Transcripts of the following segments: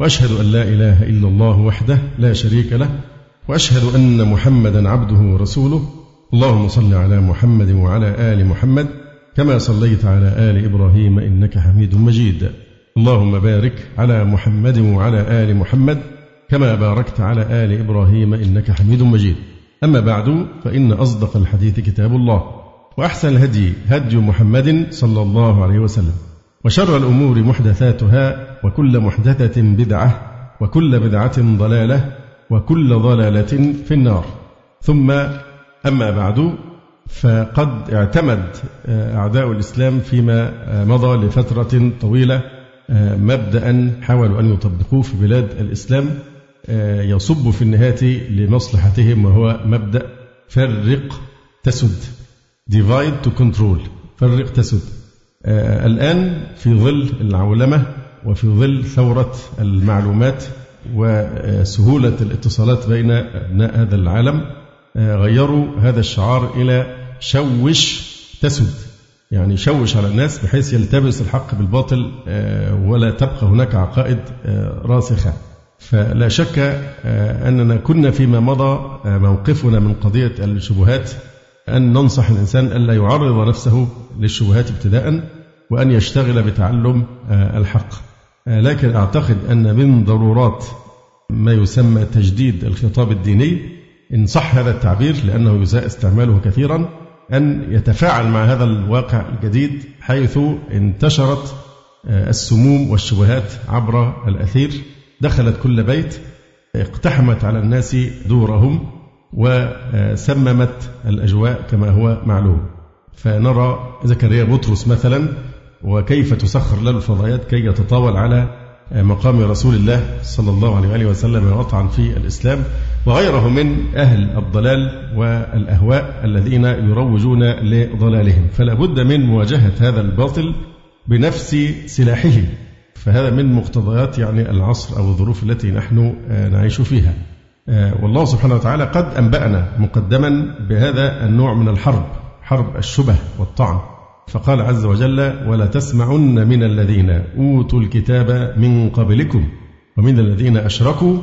وأشهد أن لا إله إلا الله وحده لا شريك له وأشهد أن محمدا عبده ورسوله. اللهم صل على محمد وعلى آل محمد كما صليت على آل إبراهيم إنك حميد مجيد. اللهم بارك على محمد وعلى آل محمد كما باركت على آل إبراهيم إنك حميد مجيد. أما بعد فإن أصدق الحديث كتاب الله وأحسن الهدي هدي محمد صلى الله عليه وسلم. وشر الأمور محدثاتها وكل محدثة بدعة وكل بدعة ضلالة وكل ضلالة في النار. ثم أما بعد فقد اعتمد أعداء الإسلام فيما مضى لفترة طويلة مبدأ حاولوا أن يطبقوه في بلاد الإسلام يصب في النهاية لمصلحتهم وهو مبدأ فرق تسد divide to control فرق تسد. الآن في ظل العولمة وفي ظل ثورة المعلومات وسهولة الاتصالات بين أبناء هذا العالم غيروا هذا الشعار إلى شوش تسد يعني شوش على الناس بحيث يلتبس الحق بالباطل ولا تبقى هناك عقائد راسخة. فلا شك أننا كنا فيما مضى موقفنا من قضية الشبهات أن ننصح الإنسان ألا يعرض نفسه للشبهات ابتداء وأن يشتغل بتعلم الحق. لكن أعتقد أن من ضرورات ما يسمى تجديد الخطاب الديني إن صح هذا التعبير لأنه يساء استعماله كثيرا أن يتفاعل مع هذا الواقع الجديد حيث انتشرت السموم والشبهات عبر الأثير. دخلت كل بيت اقتحمت على الناس دورهم. وسممت الأجواء كما هو معلوم. فنرى زكريا بطرس مثلا وكيف تسخر له الفضائيات كي يتطاول على مقام رسول الله صلى الله عليه وآله وسلم ويطعن في الإسلام وغيره من أهل الضلال والأهواء الذين يروجون لضلالهم. فلا بد من مواجهة هذا الباطل بنفس سلاحه. فهذا من مقتضيات يعني العصر أو الظروف التي نحن نعيش فيها. والله سبحانه وتعالى قد أنبأنا مقدما بهذا النوع من الحرب حرب الشبه والطعن. فقال عز وجل ولا تسمعن من الذين أوتوا الكتاب من قبلكم ومن الذين أشركوا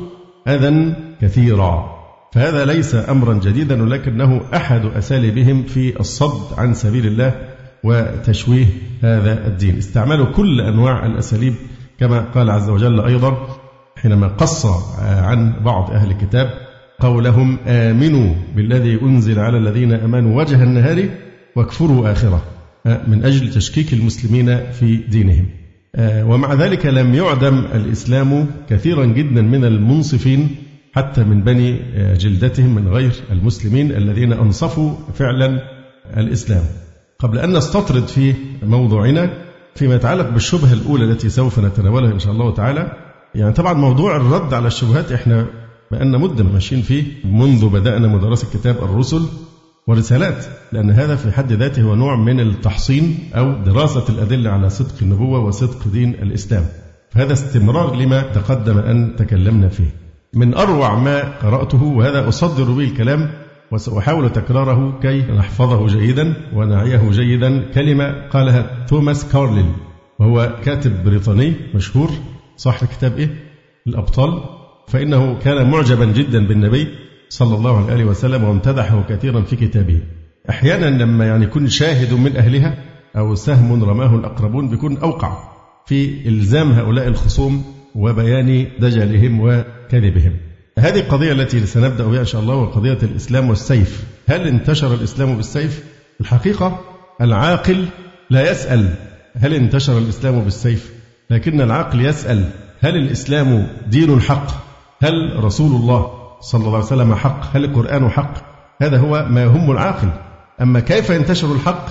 أذى كثيرا. فهذا ليس أمرا جديدا ولكنه أحد أساليبهم في الصد عن سبيل الله وتشويه هذا الدين. استعملوا كل أنواع الأساليب كما قال عز وجل أيضا حينما قص عن بعض أهل الكتاب قولهم آمنوا بالذي أنزل على الذين آمنوا وجه النهار واكفروا آخرة من أجل تشكيك المسلمين في دينهم. ومع ذلك لم يعدم الإسلام كثيرا جدا من المنصفين حتى من بني جلدتهم من غير المسلمين الذين أنصفوا فعلا الإسلام. قبل أن نستطرد في موضوعنا فيما يتعلق بالشبهة الأولى التي سوف نتناولها إن شاء الله تعالى يعني طبعا موضوع الرد على الشبهات إحنا بقالنا مدة ماشيين فيه منذ بدأنا مدرسة كتاب الرسل ورسالات لأن هذا في حد ذاته هو نوع من التحصين أو دراسة الأدلة على صدق النبوة وصدق دين الإسلام. فهذا استمرار لما تقدم أن تكلمنا فيه. من أروع ما قرأته وهذا أصدر به الكلام وسأحاول تكراره كي نحفظه جيدا ونعيه جيدا كلمة قالها توماس كارليل وهو كاتب بريطاني مشهور. صاحب كتاب إيه؟ الأبطال فإنه كان معجبا جدا بالنبي صلى الله عليه وسلم وامتدحه كثيرا في كتابه أحيانا لما يعني يكون شاهد من أهلها أو سهم رماه الأقربون بيكون أوقع في إلزام هؤلاء الخصوم وبيان دجلهم وكذبهم هذه القضية التي سنبدأ بها إن شاء الله وقضية الإسلام والسيف هل انتشر الإسلام بالسيف؟ الحقيقة العاقل لا يسأل هل انتشر الإسلام بالسيف؟ لكن العقل يسأل هل الإسلام دين حق؟ هل رسول الله صلى الله عليه وسلم حق؟ هل القرآن حق؟ هذا هو ما يهم العاقل أما كيف ينتشر الحق؟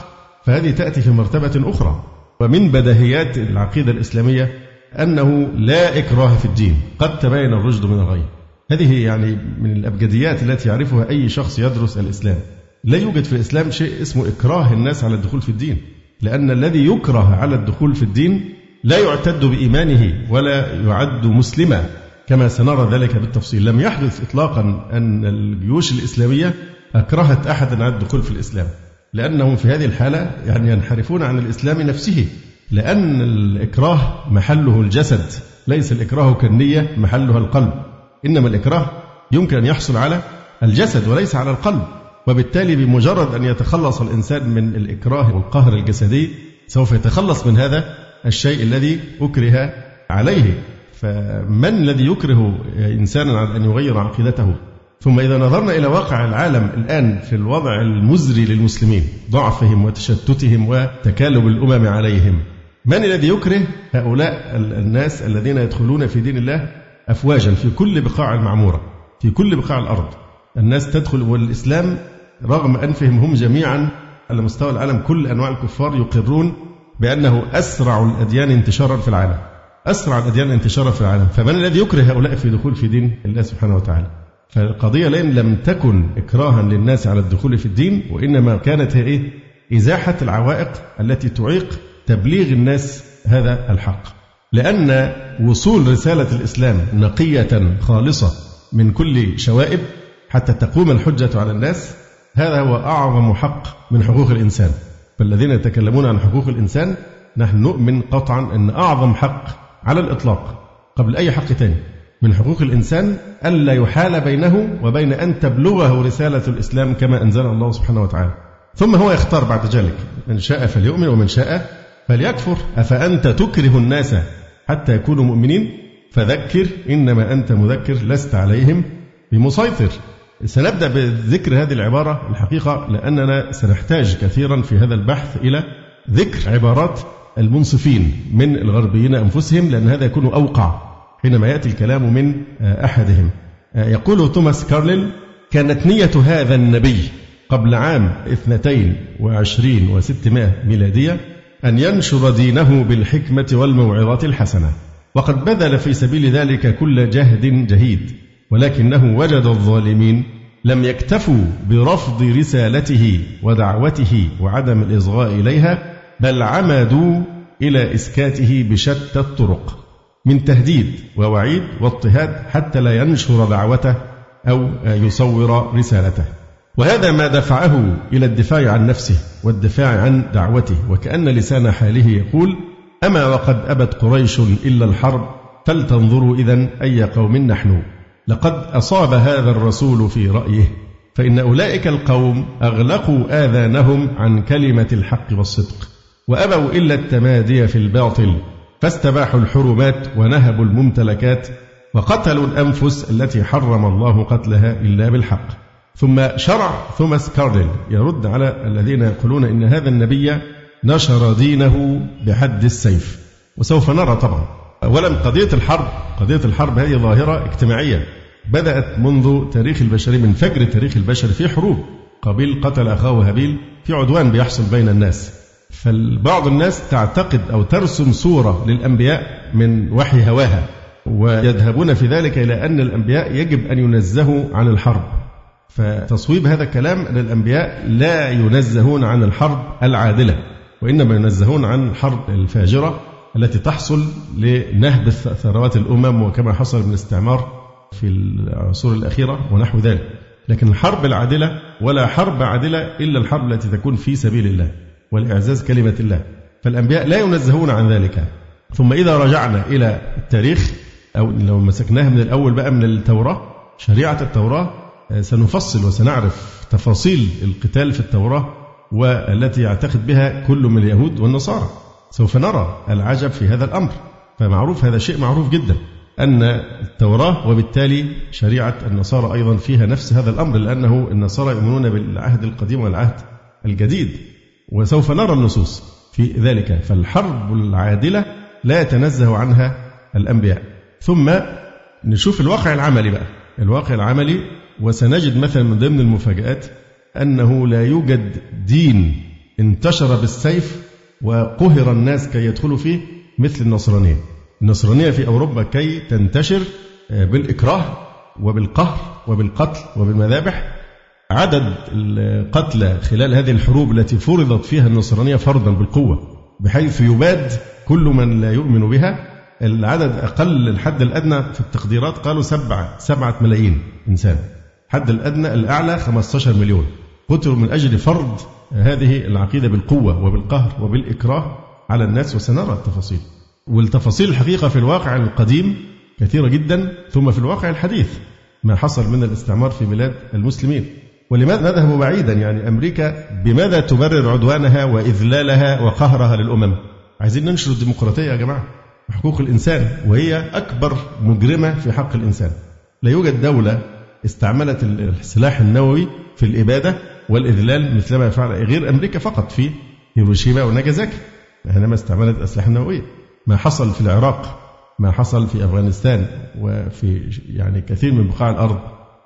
فهذه تأتي في مرتبة أخرى ومن بدهيات العقيدة الإسلامية أنه لا إكراه في الدين قد تبين الرشد من الغي هذه يعني من الأبجديات التي يعرفها أي شخص يدرس الإسلام لا يوجد في الإسلام شيء اسمه إكراه الناس على الدخول في الدين لأن الذي يكره على الدخول في الدين لا يعتد بإيمانه ولا يعد مسلما كما سنرى ذلك بالتفصيل. لم يحدث إطلاقا أن الجيوش الإسلامية أكرهت أحدا على الدخول في الإسلام لأنهم في هذه الحالة يعني ينحرفون عن الإسلام نفسه لأن الإكراه محله الجسد ليس الإكراه كالنية محلها القلب. إنما الإكراه يمكن أن يحصل على الجسد وليس على القلب وبالتالي بمجرد أن يتخلص الإنسان من الإكراه والقهر الجسدي سوف يتخلص من هذا الشيء الذي أكره عليه. فمن الذي يكره إنسانا على أن يغير عقيدته؟ ثم إذا نظرنا إلى واقع العالم الآن في الوضع المزري للمسلمين ضعفهم وتشتتهم وتكالب الأمم عليهم من الذي يكره؟ هؤلاء الناس الذين يدخلون في دين الله أفواجا في كل بقاع المعمورة في كل بقاع الأرض. الناس تدخل والإسلام رغم أنفهم هم جميعا على مستوى العالم كل أنواع الكفار يقرون بأنه أسرع الأديان انتشارا في العالم. أسرع الأديان انتشارا في العالم. فمن الذي يكره هؤلاء في دخول في دين الله سبحانه وتعالى؟ فالقضية لأن لم تكن إكراها للناس على الدخول في الدين وإنما كانت هي إيه؟ إزاحة العوائق التي تعيق تبليغ الناس هذا الحق. لأن وصول رسالة الإسلام نقية خالصة من كل شوائب حتى تقوم الحجة على الناس هذا هو أعظم حق من حقوق الإنسان. فالذين يتكلمون عن حقوق الإنسان نحن نؤمن قطعا أن أعظم حق على الإطلاق قبل أي حق ثاني من حقوق الإنسان ألا يحال بينه وبين أن تبلغه رسالة الإسلام كما أنزل الله سبحانه وتعالى. ثم هو يختار بعد ذلك من شاء فليؤمن ومن شاء فليكفر. أفأنت تكره الناس حتى يكونوا مؤمنين؟ فذكر إنما أنت مذكر لست عليهم بمسيطر. سنبدأ بذكر هذه العبارة الحقيقة لأننا سنحتاج كثيرا في هذا البحث إلى ذكر عبارات المنصفين من الغربيين أنفسهم لأن هذا يكون أوقع حينما يأتي الكلام من أحدهم. يقول توماس كارليل كانت نية هذا النبي قبل عام اثنتين وعشرين وستمائة ميلادية أن ينشر دينه بالحكمة والموعظة الحسنة وقد بذل في سبيل ذلك كل جهد جهيد. ولكنه وجد الظالمين لم يكتفوا برفض رسالته ودعوته وعدم الإصغاء إليها بل عمدوا إلى إسكاته بشتى الطرق من تهديد ووعيد واضطهاد حتى لا ينشر دعوته أو يصور رسالته. وهذا ما دفعه إلى الدفاع عن نفسه والدفاع عن دعوته وكأن لسان حاله يقول أما وقد أبت قريش إلا الحرب فلتنظروا إذا أي قوم نحن. لقد أصاب هذا الرسول في رأيه فإن أولئك القوم أغلقوا آذانهم عن كلمة الحق والصدق وأبوا إلا التمادي في الباطل فاستباحوا الحرمات ونهبوا الممتلكات وقتلوا الأنفس التي حرم الله قتلها إلا بالحق. ثم شرع توماس كاردل يرد على الذين يقولون إن هذا النبي نشر دينه بحد السيف وسوف نرى طبعا. أولا قضية الحرب؟ قضية الحرب هذه ظاهرة اجتماعية. بدأت منذ تاريخ البشري من فجر تاريخ البشر في حروب. قابيل قتل أخاه هابيل في عدوان بيحصل بين الناس. فبعض الناس تعتقد أو ترسم صورة للأنبياء من وحي هواها ويذهبون في ذلك إلى أن الأنبياء يجب أن ينزهوا عن الحرب. فتصويب هذا الكلام أن الأنبياء لا ينزهون عن الحرب العادلة وإنما ينزهون عن الحرب الفاجرة التي تحصل لنهب ثروات الأمم وكما حصل من الاستعمار في العصور الأخيرة ونحو ذلك. لكن الحرب العادلة ولا حرب عادلة إلا الحرب التي تكون في سبيل الله والإعزاز كلمة الله. فالأنبياء لا ينزهون عن ذلك. ثم إذا رجعنا إلى التاريخ أو لو مسكناها من الأول بقى من التوراة شريعة التوراة آه، سنفصل وسنعرف تفاصيل القتال في التوراة والتي يعتقد بها كل من اليهود والنصارى. سوف نرى العجب في هذا الأمر. فمعروف هذا شيء معروف جدا. أن التوراة وبالتالي شريعة النصارى أيضا فيها نفس هذا الأمر لأنه النصارى يؤمنون بالعهد القديم والعهد الجديد وسوف نرى النصوص في ذلك. فالحرب العادلة لا يتنزه عنها الأنبياء. ثم نشوف الواقع العملي بقى. الواقع العملي وسنجد مثلا من ضمن المفاجآت أنه لا يوجد دين انتشر بالسيف وقهر الناس كي يدخلوا فيه مثل النصرانية النصرانية في أوروبا كي تنتشر آه، بالإكراه وبالقهر وبالقتل وبالمذابح. عدد القتلى خلال هذه الحروب التي فرضت فيها النصرانية فرضا بالقوة بحيث يباد كل من لا يؤمن بها. العدد أقل الحد الأدنى في التقديرات قالوا سبعة سبعة ملايين إنسان. الحد الأدنى الأعلى 15 مليون. قتلوا من أجل فرض هذه العقيدة بالقوة وبالقهر وبالإكراه على الناس وسنرى التفاصيل. والتفاصيل الحقيقة في الواقع القديم كثيرة جدا ثم في الواقع الحديث ما حصل من الاستعمار في بلاد المسلمين. ولماذا نذهب بعيدا؟ يعني أمريكا بماذا تبرر عدوانها وإذلالها وقهرها للأمم؟ عايزين ننشر الديمقراطية يا جماعة. حقوق الإنسان وهي أكبر مجرمة في حق الإنسان. لا يوجد دولة استعملت السلاح النووي في الإبادة والإذلال مثلما يفعل غير أمريكا فقط في هيروشيما وناجازاكي حينما استعملت الأسلحة النووية. ما حصل في العراق ما حصل في أفغانستان وفي يعني كثير من بقاع الأرض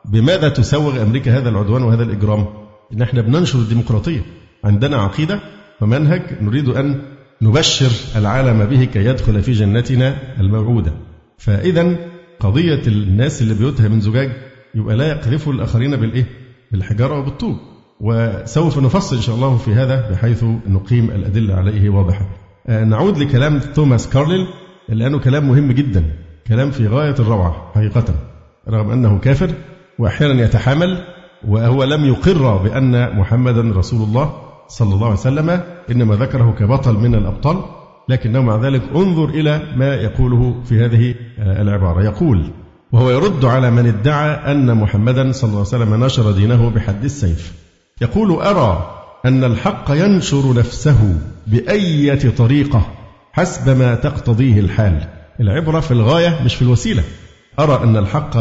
بماذا تسوغ أمريكا هذا العدوان وهذا الإجرام؟ إن إحنا بننشر الديمقراطية. عندنا عقيدة ومنهج نريد أن نبشر العالم به كي يدخل في جنتنا الموعودة. فإذا قضية الناس اللي بيوتها من زجاج يبقى لا يقذفوا الآخرين بالإيه؟ بالحجارة وبالطوب. وسوف نفصل إن شاء الله في هذا بحيث نقيم الأدلة عليه واضحة. نعود لكلام توماس كارليل لأنه كلام مهم جدا كلام في غاية الروعة حقيقة رغم أنه كافر وأحيانا يتحامل وهو لم يقر بأن محمدا رسول الله صلى الله عليه وسلم إنما ذكره كبطل من الأبطال لكنه مع ذلك انظر إلى ما يقوله في هذه آه، العبارة. يقول وهو يرد على من ادعى أن محمدا صلى الله عليه وسلم نشر دينه بحد السيف. يقول أرى أن الحق ينشر نفسه بأية طريقة حسب ما تقتضيه الحال. العبرة في الغاية مش في الوسيلة. أرى أن الحق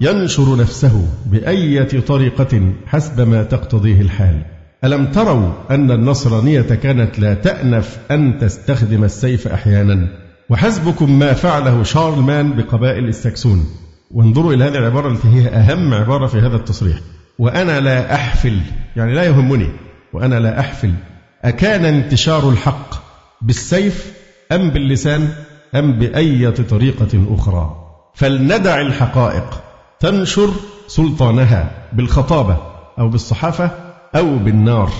ينشر نفسه بأية طريقة حسب ما تقتضيه الحال. ألم تروا أن النصرانية كانت لا تأنف أن تستخدم السيف أحيانا؟ وحسبكم ما فعله شارلمان بقبائل السكسون. وانظروا إلى هذه العبارة التي هي أهم عبارة في هذا التصريح. وأنا لا أحفل يعني لا يهمني. وأنا لا أحفل. أكان انتشار الحق بالسيف أم باللسان أم بأية طريقة أخرى؟ فلندع الحقائق. تنشر سلطانها بالخطابة أو بالصحافة أو بالنار.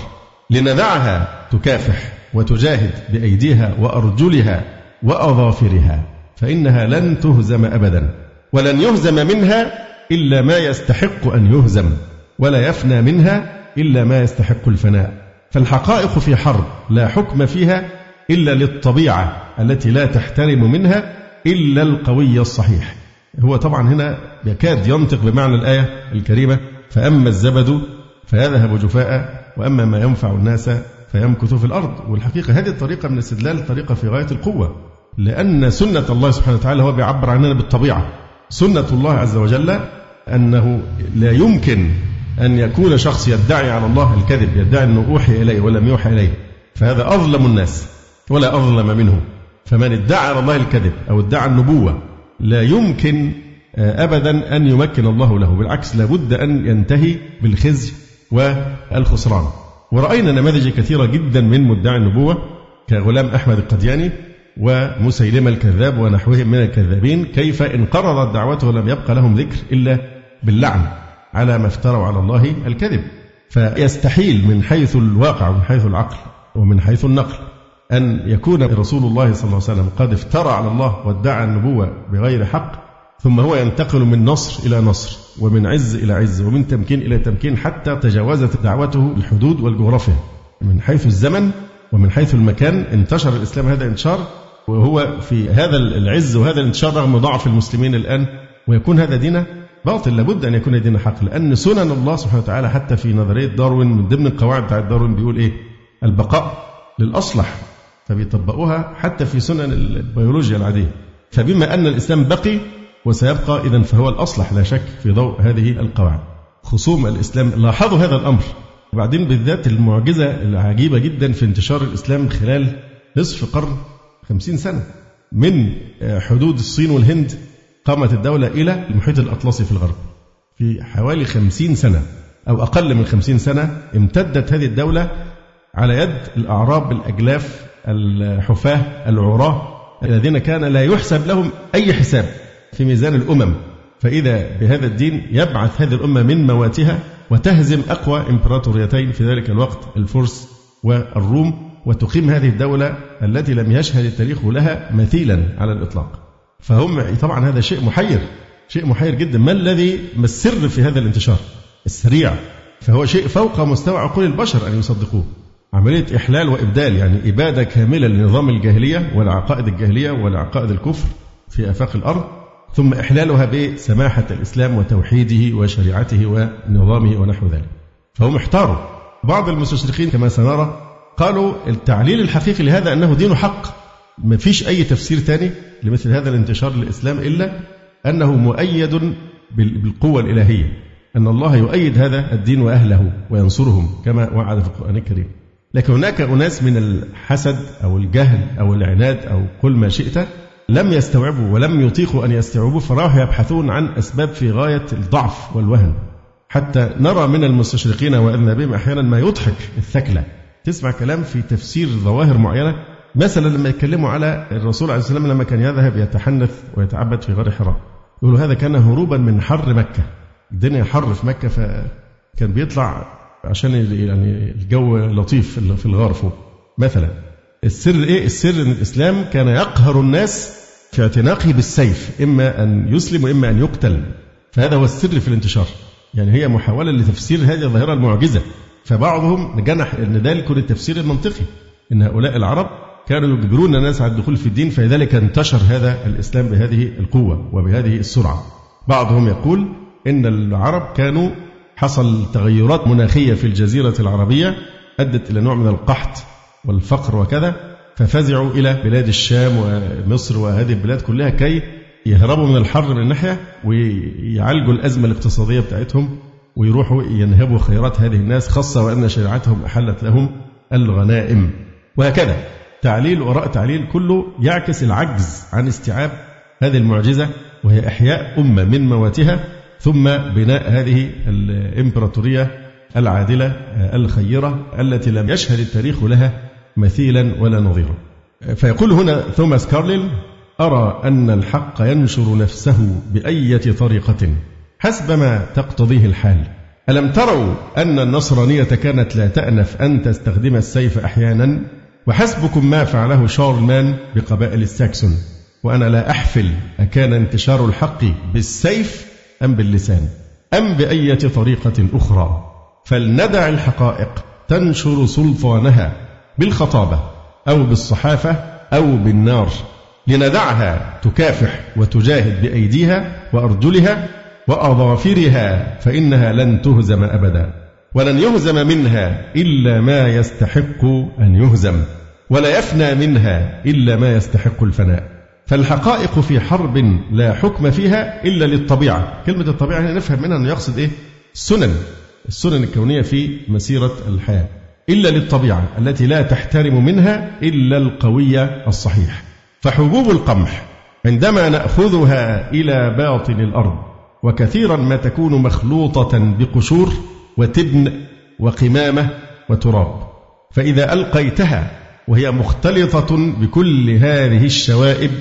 لندعها تكافح وتجاهد بأيديها وأرجلها وأظافرها. فإنها لن تهزم أبدا. ولن يهزم منها إلا ما يستحق أن يهزم. ولا يفنى منها إلا ما يستحق الفناء. فالحقائق في حرب لا حكم فيها إلا للطبيعة التي لا تحترم منها إلا القوي الصحيح. هو طبعا هنا يكاد ينطق بمعنى الآية الكريمة فأما الزبد فيذهب جفاء وأما ما ينفع الناس فيمكث في الأرض. والحقيقة هذه الطريقة من الاستدلال طريقة في غاية القوة لأن سنة الله سبحانه وتعالى هو بيعبر عننا بالطبيعة. سنة الله عز وجل أنه لا يمكن أن يكون شخص يدعي على الله الكذب يدعي أنه أوحي إليه ولم يوحى إليه فهذا أظلم الناس ولا أظلم منه. فمن ادعى على الله الكذب أو ادعى النبوة لا يمكن آه، أبدا أن يمكن الله له. بالعكس لابد أن ينتهي بالخزي والخسران. ورأينا نماذج كثيرة جدا من مدعي النبوة كغلام أحمد القدياني ومسيلمة الكذاب ونحوهم من الكذابين كيف انقرضت دعوته ولم يبقى لهم ذكر إلا باللعن. على ما افتروا على الله الكذب. فيستحيل من حيث الواقع ومن حيث العقل ومن حيث النقل أن يكون رسول الله صلى الله عليه وسلم قد افترى على الله وادعى النبوة بغير حق ثم هو ينتقل من نصر إلى نصر ومن عز إلى عز ومن تمكين إلى تمكين حتى تجاوزت دعوته الحدود والجغرافيا. من حيث الزمن ومن حيث المكان انتشر الإسلام هذا انتشار وهو في هذا العز وهذا الانتشار رغم ضعف المسلمين الآن ويكون هذا دين باطل لابد أن يكون دين حق لأن سنن الله سبحانه وتعالى حتى في نظرية داروين من ضمن القواعد بتاعت داروين بيقول إيه؟ البقاء للأصلح فبيطبقوها حتى في سنن البيولوجيا العادية. فبما أن الإسلام بقي وسيبقى إذا فهو الأصلح لا شك في ضوء هذه القواعد. خصوم الإسلام لاحظوا هذا الأمر. وبعدين بالذات المعجزة العجيبة جدا في انتشار الإسلام خلال نصف قرن خمسين سنة من حدود الصين والهند قامت الدولة إلى المحيط الأطلسي في الغرب. في حوالي خمسين سنة أو أقل من خمسين سنة امتدت هذه الدولة على يد الأعراب الأجلاف الحفاة العراة الذين كان لا يحسب لهم أي حساب في ميزان الأمم. فإذا بهذا الدين يبعث هذه الأمة من مواتها وتهزم أقوى إمبراطوريتين في ذلك الوقت الفرس والروم وتقيم هذه الدولة التي لم يشهد التاريخ لها مثيلا على الإطلاق. فهم طبعا هذا شيء محير شيء محير جدا. ما الذي ما السر في هذا الانتشار؟ السريع. فهو شيء فوق مستوى عقول البشر أن يصدقوه. عملية إحلال وإبدال يعني إبادة كاملة لنظام الجاهلية والعقائد الجاهلية والعقائد الكفر في آفاق الأرض ثم إحلالها بسماحة الإسلام وتوحيده وشريعته ونظامه ونحو ذلك. فهم احتاروا. بعض المستشرقين كما سنرى قالوا التعليل الحقيقي لهذا أنه دين حق. ما فيش أي تفسير ثاني لمثل هذا الانتشار للإسلام إلا أنه مؤيد بالقوة الإلهية أن الله يؤيد هذا الدين وأهله وينصرهم كما وعد في القرآن الكريم. لكن هناك أناس من الحسد أو الجهل أو العناد أو كل ما شئت لم يستوعبوا ولم يطيقوا أن يستوعبوا فراحوا يبحثون عن أسباب في غاية الضعف والوهن. حتى نرى من المستشرقين وأذنابهم أحيانا ما يضحك الثكلة. تسمع كلام في تفسير ظواهر معينة مثلا لما يتكلموا على الرسول عليه السلام لما كان يذهب يتحنث ويتعبد في غار حراء يقولوا هذا كان هروبا من حر مكة. الدنيا حر في مكة فكان بيطلع عشان يعني الجو لطيف في الغار فوق. مثلا السر إيه؟ السر إن الإسلام كان يقهر الناس في اعتناقه بالسيف إما أن يسلم وإما أن يقتل. فهذا هو السر في الانتشار. يعني هي محاولة لتفسير هذه الظاهرة المعجزة. فبعضهم جنح إن ده يكون التفسير المنطقي. إن هؤلاء العرب كانوا يجبرون الناس على الدخول في الدين فلذلك انتشر هذا الإسلام بهذه القوة وبهذه السرعة. بعضهم يقول إن العرب كانوا حصل تغيرات مناخية في الجزيرة العربية أدت إلى نوع من القحط والفقر وكذا ففزعوا إلى بلاد الشام ومصر وهذه البلاد كلها كي يهربوا من الحر من ناحية ويعالجوا الأزمة الاقتصادية بتاعتهم ويروحوا ينهبوا خيرات هذه الناس خاصة وأن شريعتهم أحلت لهم الغنائم. وهكذا. تعليل وراء تعليل كله يعكس العجز عن استيعاب هذه المعجزة وهي إحياء أمة من مواتها ثم بناء هذه الإمبراطورية العادلة الخيرة التي لم يشهد التاريخ لها مثيلا ولا نظيرا. فيقول هنا توماس كارليل أرى أن الحق ينشر نفسه بأية طريقة حسب ما تقتضيه الحال. ألم تروا أن النصرانية كانت لا تأنف أن تستخدم السيف أحيانا؟ وحسبكم ما فعله شارلمان بقبائل الساكسون وأنا لا أحفل أكان انتشار الحق بالسيف أم باللسان أم بأية طريقة أخرى. فلندع الحقائق تنشر سلطانها بالخطابة أو بالصحافة أو بالنار لندعها تكافح وتجاهد بأيديها وأرجلها وأظافرها فإنها لن تهزم أبدا. ولن يهزم منها إلا ما يستحق أن يهزم ولا يفنى منها إلا ما يستحق الفناء. فالحقائق في حرب لا حكم فيها إلا للطبيعة. كلمة الطبيعة هنا نفهم منها أنه يقصد إيه؟ سنن السنن الكونية في مسيرة الحياة. إلا للطبيعة التي لا تحترم منها إلا القوية الصحيح. فحبوب القمح عندما نأخذها إلى باطن الأرض وكثيرا ما تكون مخلوطة بقشور وتبن وقمامة وتراب. فإذا ألقيتها وهي مختلطة بكل هذه الشوائب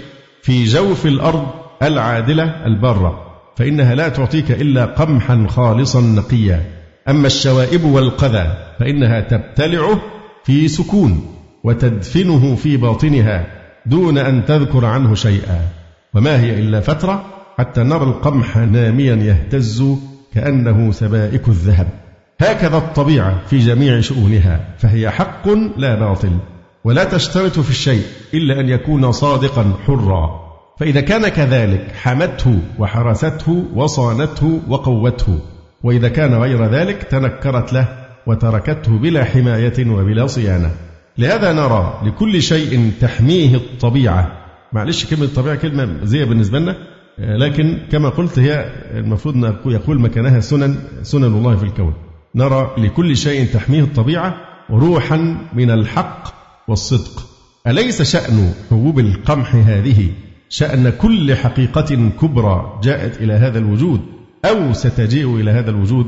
في جوف الأرض العادلة البارة فإنها لا تعطيك إلا قمحا خالصا نقيا. أما الشوائب والقذى فإنها تبتلعه في سكون وتدفنه في باطنها دون أن تذكر عنه شيئا. وما هي إلا فترة حتى نرى القمح ناميا يهتز كأنه سبائك الذهب. هكذا الطبيعة في جميع شؤونها فهي حق لا باطل ولا تشترط في الشيء إلا أن يكون صادقا حرا. فإذا كان كذلك حمته وحرسته وصانته وقوته. وإذا كان غير ذلك تنكرت له وتركته بلا حماية وبلا صيانة. لهذا نرى لكل شيء تحميه الطبيعة. معلش كلمة الطبيعة كلمة زي بالنسبة لنا. لكن كما قلت هي المفروض يقول مكانها سنن سنن الله في الكون. نرى لكل شيء تحميه الطبيعة روحا من الحق والصدق. أليس شأن حبوب القمح هذه شأن كل حقيقة كبرى جاءت إلى هذا الوجود أو ستجيء إلى هذا الوجود؟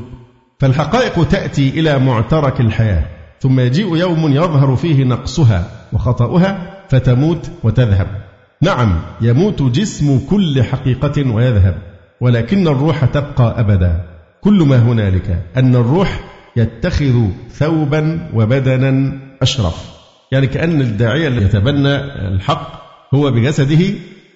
فالحقائق تأتي إلى معترك الحياة ثم يجيء يوم يظهر فيه نقصها وخطأها فتموت وتذهب. نعم يموت جسم كل حقيقة ويذهب ولكن الروح تبقى أبدا. كل ما هنالك أن الروح يتخذ ثوبا وبدنا أشرف. يعني كأن الداعية اللي يتبنى الحق هو بجسده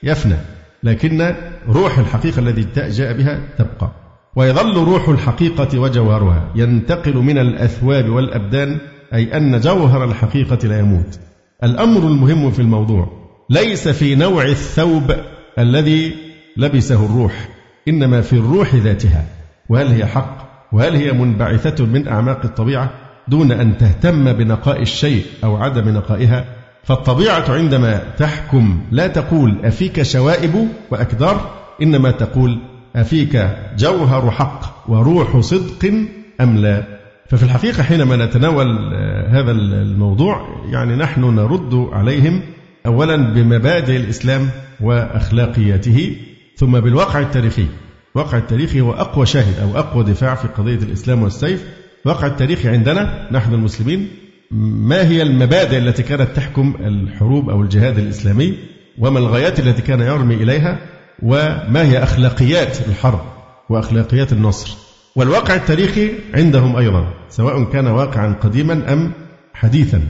يفنى لكن روح الحقيقة الذي جاء بها تبقى. ويظل روح الحقيقة وجوهرها ينتقل من الأثواب والأبدان أي أن جوهر الحقيقة لا يموت. الأمر المهم في الموضوع ليس في نوع الثوب الذي لبسه الروح إنما في الروح ذاتها. وهل هي حق؟ وهل هي منبعثة من أعماق الطبيعة دون أن تهتم بنقاء الشيء أو عدم نقائها؟ فالطبيعة عندما تحكم لا تقول أفيك شوائب وأكدار إنما تقول أفيك جوهر حق وروح صدق أم لا؟ ففي الحقيقة حينما نتناول آه، هذا الموضوع يعني نحن نرد عليهم أولا بمبادئ الإسلام وأخلاقياته ثم بالواقع التاريخي. الواقع التاريخي هو أقوى شاهد أو أقوى دفاع في قضية الإسلام والسيف. الواقع التاريخي عندنا نحن المسلمين ما هي المبادئ التي كانت تحكم الحروب أو الجهاد الإسلامي؟ وما الغايات التي كان يرمي إليها؟ وما هي أخلاقيات الحرب وأخلاقيات النصر؟ والواقع التاريخي عندهم أيضا سواء كان واقعا قديما أم حديثا.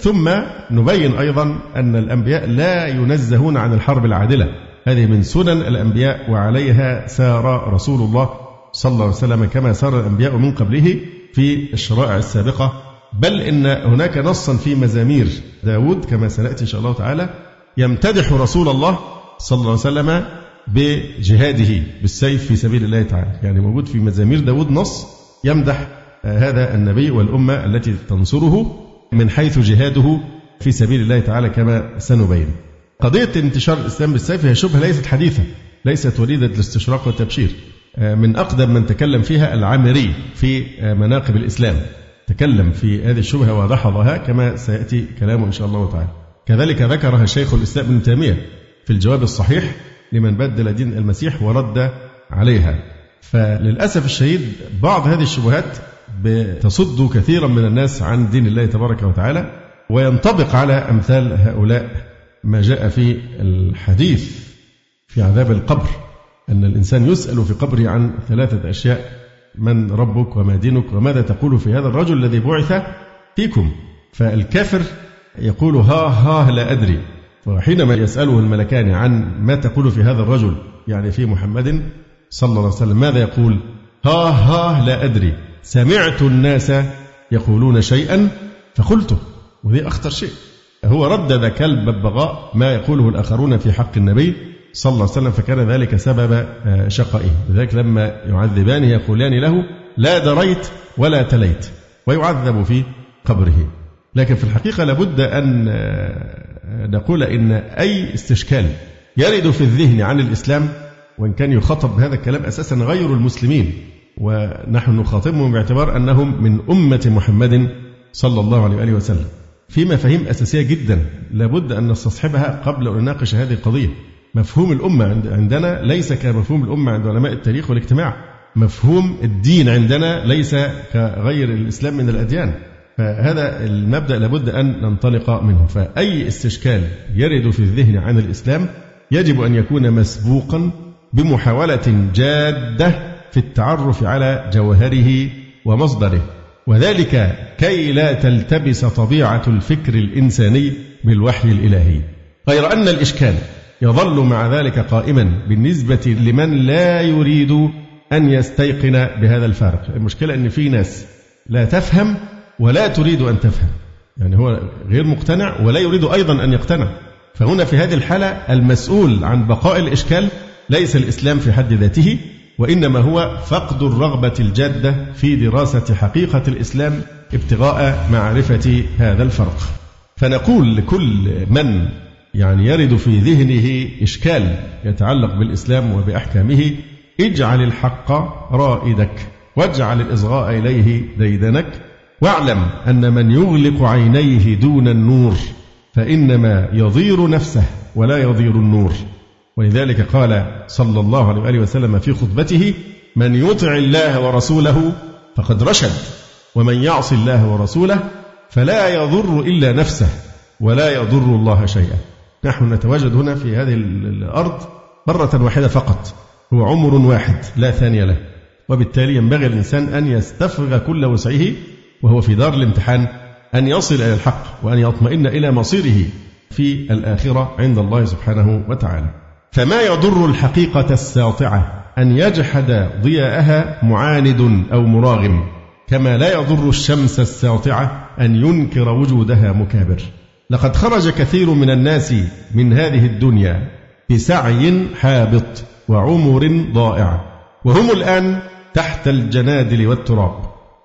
ثم نبين أيضا أن الأنبياء لا ينزهون عن الحرب العادلة. هذه من سنن الأنبياء وعليها سار رسول الله صلى الله عليه وسلم كما سار الأنبياء من قبله في الشرائع السابقة. بل إن هناك نصا في مزامير داود كما سنأتي إن شاء الله تعالى. يمتدح رسول الله صلى الله عليه وسلم بجهاده بالسيف في سبيل الله تعالى. يعني موجود في مزامير داود نص يمدح هذا النبي والأمة التي تنصره. من حيث جهاده في سبيل الله تعالى كما سنبين. قضية انتشار الإسلام بالسيف هي شبهة ليست حديثة ليست وليدة الاستشراق والتبشير. من أقدم من تكلم فيها العامري في مناقب الإسلام. تكلم في هذه الشبهة ودحضها كما سيأتي كلامه إن شاء الله تعالى. كذلك ذكرها شيخ الإسلام ابن تيمية في الجواب الصحيح لمن بدل دين المسيح ورد عليها. فللأسف الشديد بعض هذه الشبهات بتصد كثيرا من الناس عن دين الله تبارك وتعالى وينطبق على أمثال هؤلاء ما جاء في الحديث في عذاب القبر أن الإنسان يسأل في قبره عن ثلاثة أشياء من ربك وما دينك وماذا تقول في هذا الرجل الذي بعث فيكم؟ فالكافر يقول ها ها لا أدري. وحينما يسأله الملكان عن ما تقول في هذا الرجل يعني في محمد صلى الله عليه وسلم ماذا يقول؟ ها ها لا أدري. سمعت الناس يقولون شيئا فقلته وذي أخطر شيء. هو ردد كالببغاء ما يقوله الآخرون في حق النبي صلى الله عليه وسلم فكان ذلك سبب آه، شقائه. لذلك لما يعذبانه يقولان له لا دريت ولا تليت ويعذب في قبره. لكن في الحقيقة لابد أن آه، نقول إن أي استشكال يرد في الذهن عن الإسلام وإن كان يخاطب بهذا الكلام أساسا غير المسلمين ونحن نخاطبهم باعتبار أنهم من أمة محمد صلى الله عليه وآله وسلم. في مفاهيم أساسية جدا لابد أن نستصحبها قبل أن نناقش هذه القضية. مفهوم الأمة عندنا ليس كمفهوم الأمة عند علماء التاريخ والاجتماع. مفهوم الدين عندنا ليس كغير الإسلام من الأديان. فهذا المبدأ لابد أن ننطلق منه. فأي استشكال يرد في الذهن عن الإسلام يجب أن يكون مسبوقا بمحاولة جادة في التعرف على جوهره ومصدره. وذلك كي لا تلتبس طبيعة الفكر الإنساني بالوحي الإلهي. غير أن الإشكال يظل مع ذلك قائما بالنسبة لمن لا يريد أن يستيقن بهذا الفارق. المشكلة أن في ناس لا تفهم ولا تريد أن تفهم. يعني هو غير مقتنع ولا يريد أيضا أن يقتنع. فهنا في هذه الحالة المسؤول عن بقاء الإشكال ليس الإسلام في حد ذاته وإنما هو فقد الرغبة الجادة في دراسة حقيقة الإسلام ابتغاء معرفة هذا الفرق. فنقول لكل من يعني يرد في ذهنه إشكال يتعلق بالإسلام وبأحكامه اجعل الحق رائدك واجعل الإصغاء إليه ديدنك واعلم أن من يغلق عينيه دون النور فإنما يضير نفسه ولا يضير النور. ولذلك قال صلى الله عليه وآله وسلم في خطبته من يطع الله ورسوله فقد رشد ومن يعص الله ورسوله فلا يضر إلا نفسه ولا يضر الله شيئا. نحن نتواجد هنا في هذه الأرض مرة واحدة فقط. هو عمر واحد لا ثاني له. وبالتالي ينبغي الإنسان أن يستفرغ كل وسعه وهو في دار الامتحان أن يصل إلى الحق وأن يطمئن إلى مصيره في الآخرة عند الله سبحانه وتعالى. فما يضر الحقيقة الساطعة أن يجحد ضياءها معاند أو مراغم كما لا يضر الشمس الساطعة أن ينكر وجودها مكابر. لقد خرج كثير من الناس من هذه الدنيا بسعي حابط وعمر ضائع وهم الآن تحت الجنادل والتراب.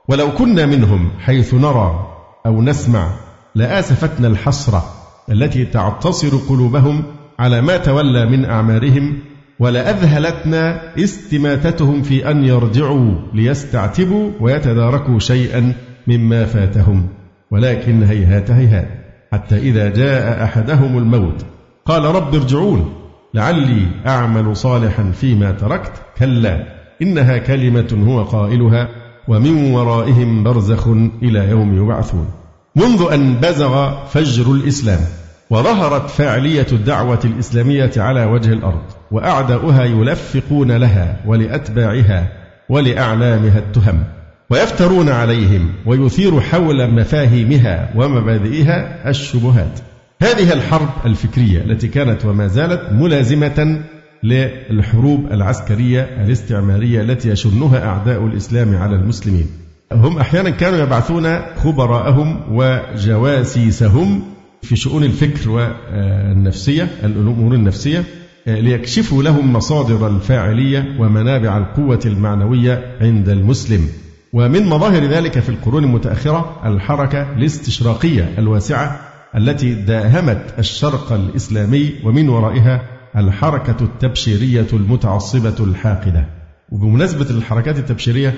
ولو كنا منهم حيث نرى أو نسمع لآسفتنا الحسرة التي تعتصر قلوبهم على ما تولى من أعمارهم ولأذهلتنا استماتتهم في أن يرجعوا ليستعتبوا ويتداركوا شيئا مما فاتهم. ولكن هيهات هيهات حتى إذا جاء أحدهم الموت قال رب ارجعون لعلي أعمل صالحا فيما تركت كلا إنها كلمة هو قائلها ومن ورائهم برزخ إلى يوم يبعثون. منذ أن بزغ فجر الإسلام وظهرت فاعلية الدعوة الإسلامية على وجه الأرض وأعداؤها يلفقون لها ولأتباعها ولأعلامها التهم ويفترون عليهم ويثير حول مفاهيمها ومبادئها الشبهات. هذه الحرب الفكرية التي كانت وما زالت ملازمة للحروب العسكرية الاستعمارية التي يشنها أعداء الإسلام على المسلمين. هم أحيانا كانوا يبعثون خبراءهم وجواسيسهم في شؤون الفكر والنفسية الأمور النفسية ليكشفوا لهم مصادر الفاعلية ومنابع القوة المعنوية عند المسلم. ومن مظاهر ذلك في القرون المتأخرة الحركة الاستشراقية الواسعة التي داهمت الشرق الإسلامي ومن ورائها الحركة التبشيرية المتعصبة الحاقدة. وبمناسبة الحركات التبشيرية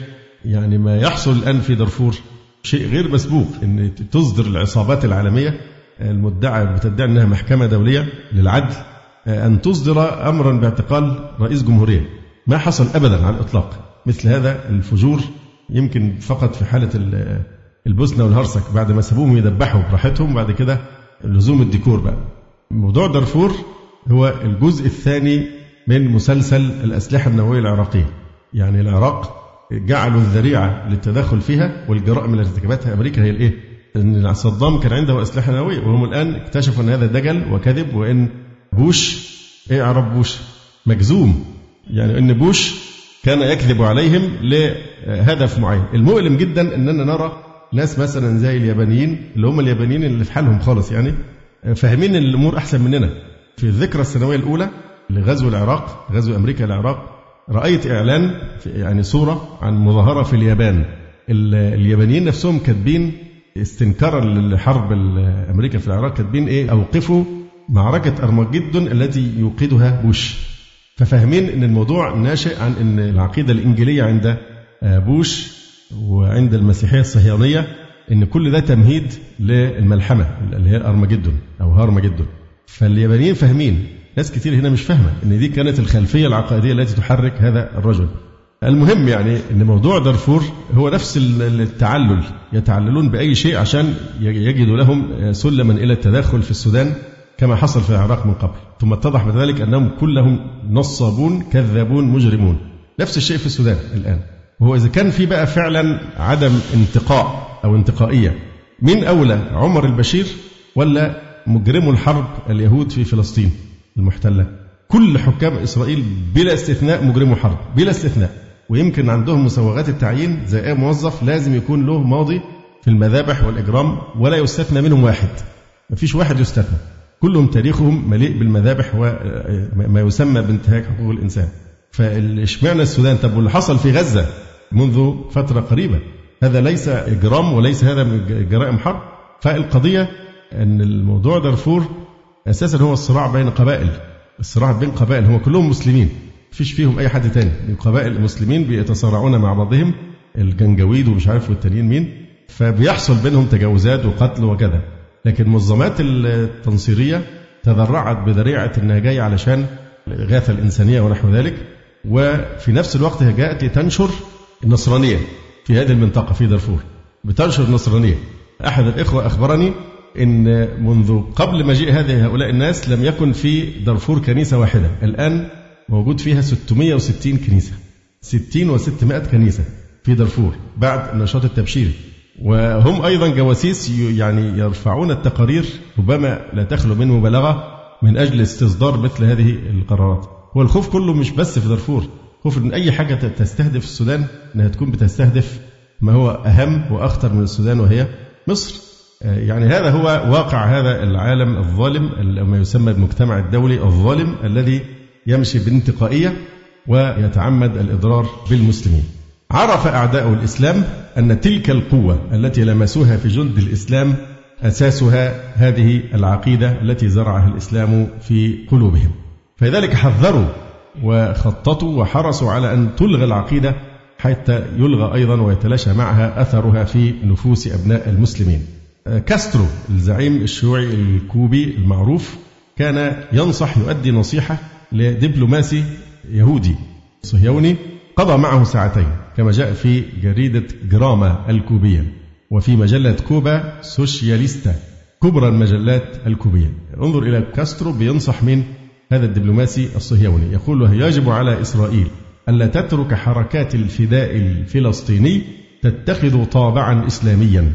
يعني ما يحصل الآن في دارفور شيء غير مسبوق أن تصدر العصابات العالمية المدعى بتدعي أنها محكمة دولية للعدل أن تصدر أمرا باعتقال رئيس جمهورية. ما حصل أبدا على الإطلاق. مثل هذا الفجور يمكن فقط في حالة البوسنة والهرسك. بعد ما سابوهم يدبحوا براحتهم بعد كده لزوم الديكور بقى. موضوع دارفور هو الجزء الثاني من مسلسل الأسلحة النووية العراقية. يعني العراق جعلوا الذريعة للتدخل فيها والجرائم التي ارتكبتها أمريكا هي الإيه؟ أن صدام كان عنده أسلحة نووية وهم الآن اكتشفوا أن هذا دجل وكذب وأن بوش إيه عرب بوش؟ مجزوم. يعني أن بوش كان يكذب عليهم لهدف معين. المؤلم جدا أننا نرى ناس مثلا زي اليابانيين اللي هم اليابانيين اللي في حالهم خالص يعني فاهمين الأمور أحسن مننا. في الذكرى السنوية الأولى لغزو العراق غزو أمريكا العراق رأيت إعلان يعني صورة عن مظاهرة في اليابان. اليابانيين نفسهم كاتبين استنكارا للحرب أمريكا في العراق كاتبين إيه؟ أوقفوا معركة ارمجدون التي يوقدها بوش. ففاهمين إن الموضوع ناشئ عن إن العقيدة الإنجيلية عند بوش وعند المسيحية الصهيونية إن كل ده تمهيد للملحمة اللي هي أرمجدون أو هارمجدون فاليابانيين فاهمين ناس كتير هنا مش فاهمة إن دي كانت الخلفية العقائدية التي تحرك هذا الرجل. المهم يعني إن موضوع دارفور هو نفس التعلل يتعللون بأي شيء عشان يجدوا لهم سلما إلى التدخل في السودان كما حصل في العراق من قبل. ثم اتضح بذلك أنهم كلهم نصابون كذابون مجرمون. نفس الشيء في السودان الآن. وهو إذا كان في بقى فعلا عدم انتقاء أو انتقائية من أولى عمر البشير ولا مجرمو الحرب اليهود في فلسطين المحتلة؟ كل حكام إسرائيل بلا استثناء مجرمو حرب بلا استثناء. ويمكن عندهم مسوغات التعيين زي أي موظف لازم يكون له ماضي في المذابح والإجرام ولا يستثنى منهم واحد. ما فيش واحد يستثنى. كلهم تاريخهم مليء بالمذابح وما يسمى بانتهاك حقوق الإنسان. فاشمعنى السودان؟ طب واللي حصل في غزة منذ فترة قريبة هذا ليس إجرام وليس هذا من جرائم حرب. فالقضية أن الموضوع دارفور أساسا هو الصراع بين قبائل الصراع بين قبائل هم كلهم مسلمين. فيش فيهم أي حد تاني. القبائل المسلمين بيتصارعون مع بعضهم. الجنجويد ومش عارف والتانيين مين. فبيحصل بينهم تجاوزات وقتل وكذا. لكن المنظمات التنصيرية تذرعت بذريعة أنها جاية علشان الإغاثة الإنسانية ونحو ذلك. وفي نفس الوقت هي جاءت لتنشر النصرانية في هذه المنطقة في دارفور. بتنشر النصرانية. أحد الإخوة أخبرني إن منذ قبل مجيء هذه هؤلاء الناس لم يكن في دارفور كنيسة واحدة. الآن موجود فيها 660 كنيسة. 60 و600 كنيسة في دارفور بعد النشاط التبشيري وهم أيضا جواسيس يعني يرفعون التقارير ربما لا تخلو من مبالغة من أجل استصدار مثل هذه القرارات. هو الخوف كله مش بس في دارفور خوف من أي حاجة تستهدف السودان أنها تكون بتستهدف ما هو أهم وأخطر من السودان وهي مصر. يعني هذا هو واقع هذا العالم الظالم ما يسمى المجتمع الدولي الظالم الذي يمشي بانتقائية ويتعمد الإضرار بالمسلمين. عرف أعداء الإسلام أن تلك القوة التي لمسوها في جند الإسلام أساسها هذه العقيدة التي زرعها الإسلام في قلوبهم. فلذلك حذروا وخططوا وحرصوا على أن تلغى العقيدة حتى يلغى أيضا ويتلاشى معها أثرها في نفوس أبناء المسلمين. كاسترو الزعيم الشيوعي الكوبي المعروف كان ينصح يؤدي نصيحة لدبلوماسي يهودي. صهيوني قضى معه ساعتين كما جاء في جريدة جراما الكوبية وفي مجلة كوبا سوشياليستا كبرى المجلات الكوبية. انظر إلى كاسترو بينصح من هذا الدبلوماسي الصهيوني يقول له يجب على إسرائيل ألا تترك حركات الفداء الفلسطيني تتخذ طابعا إسلاميا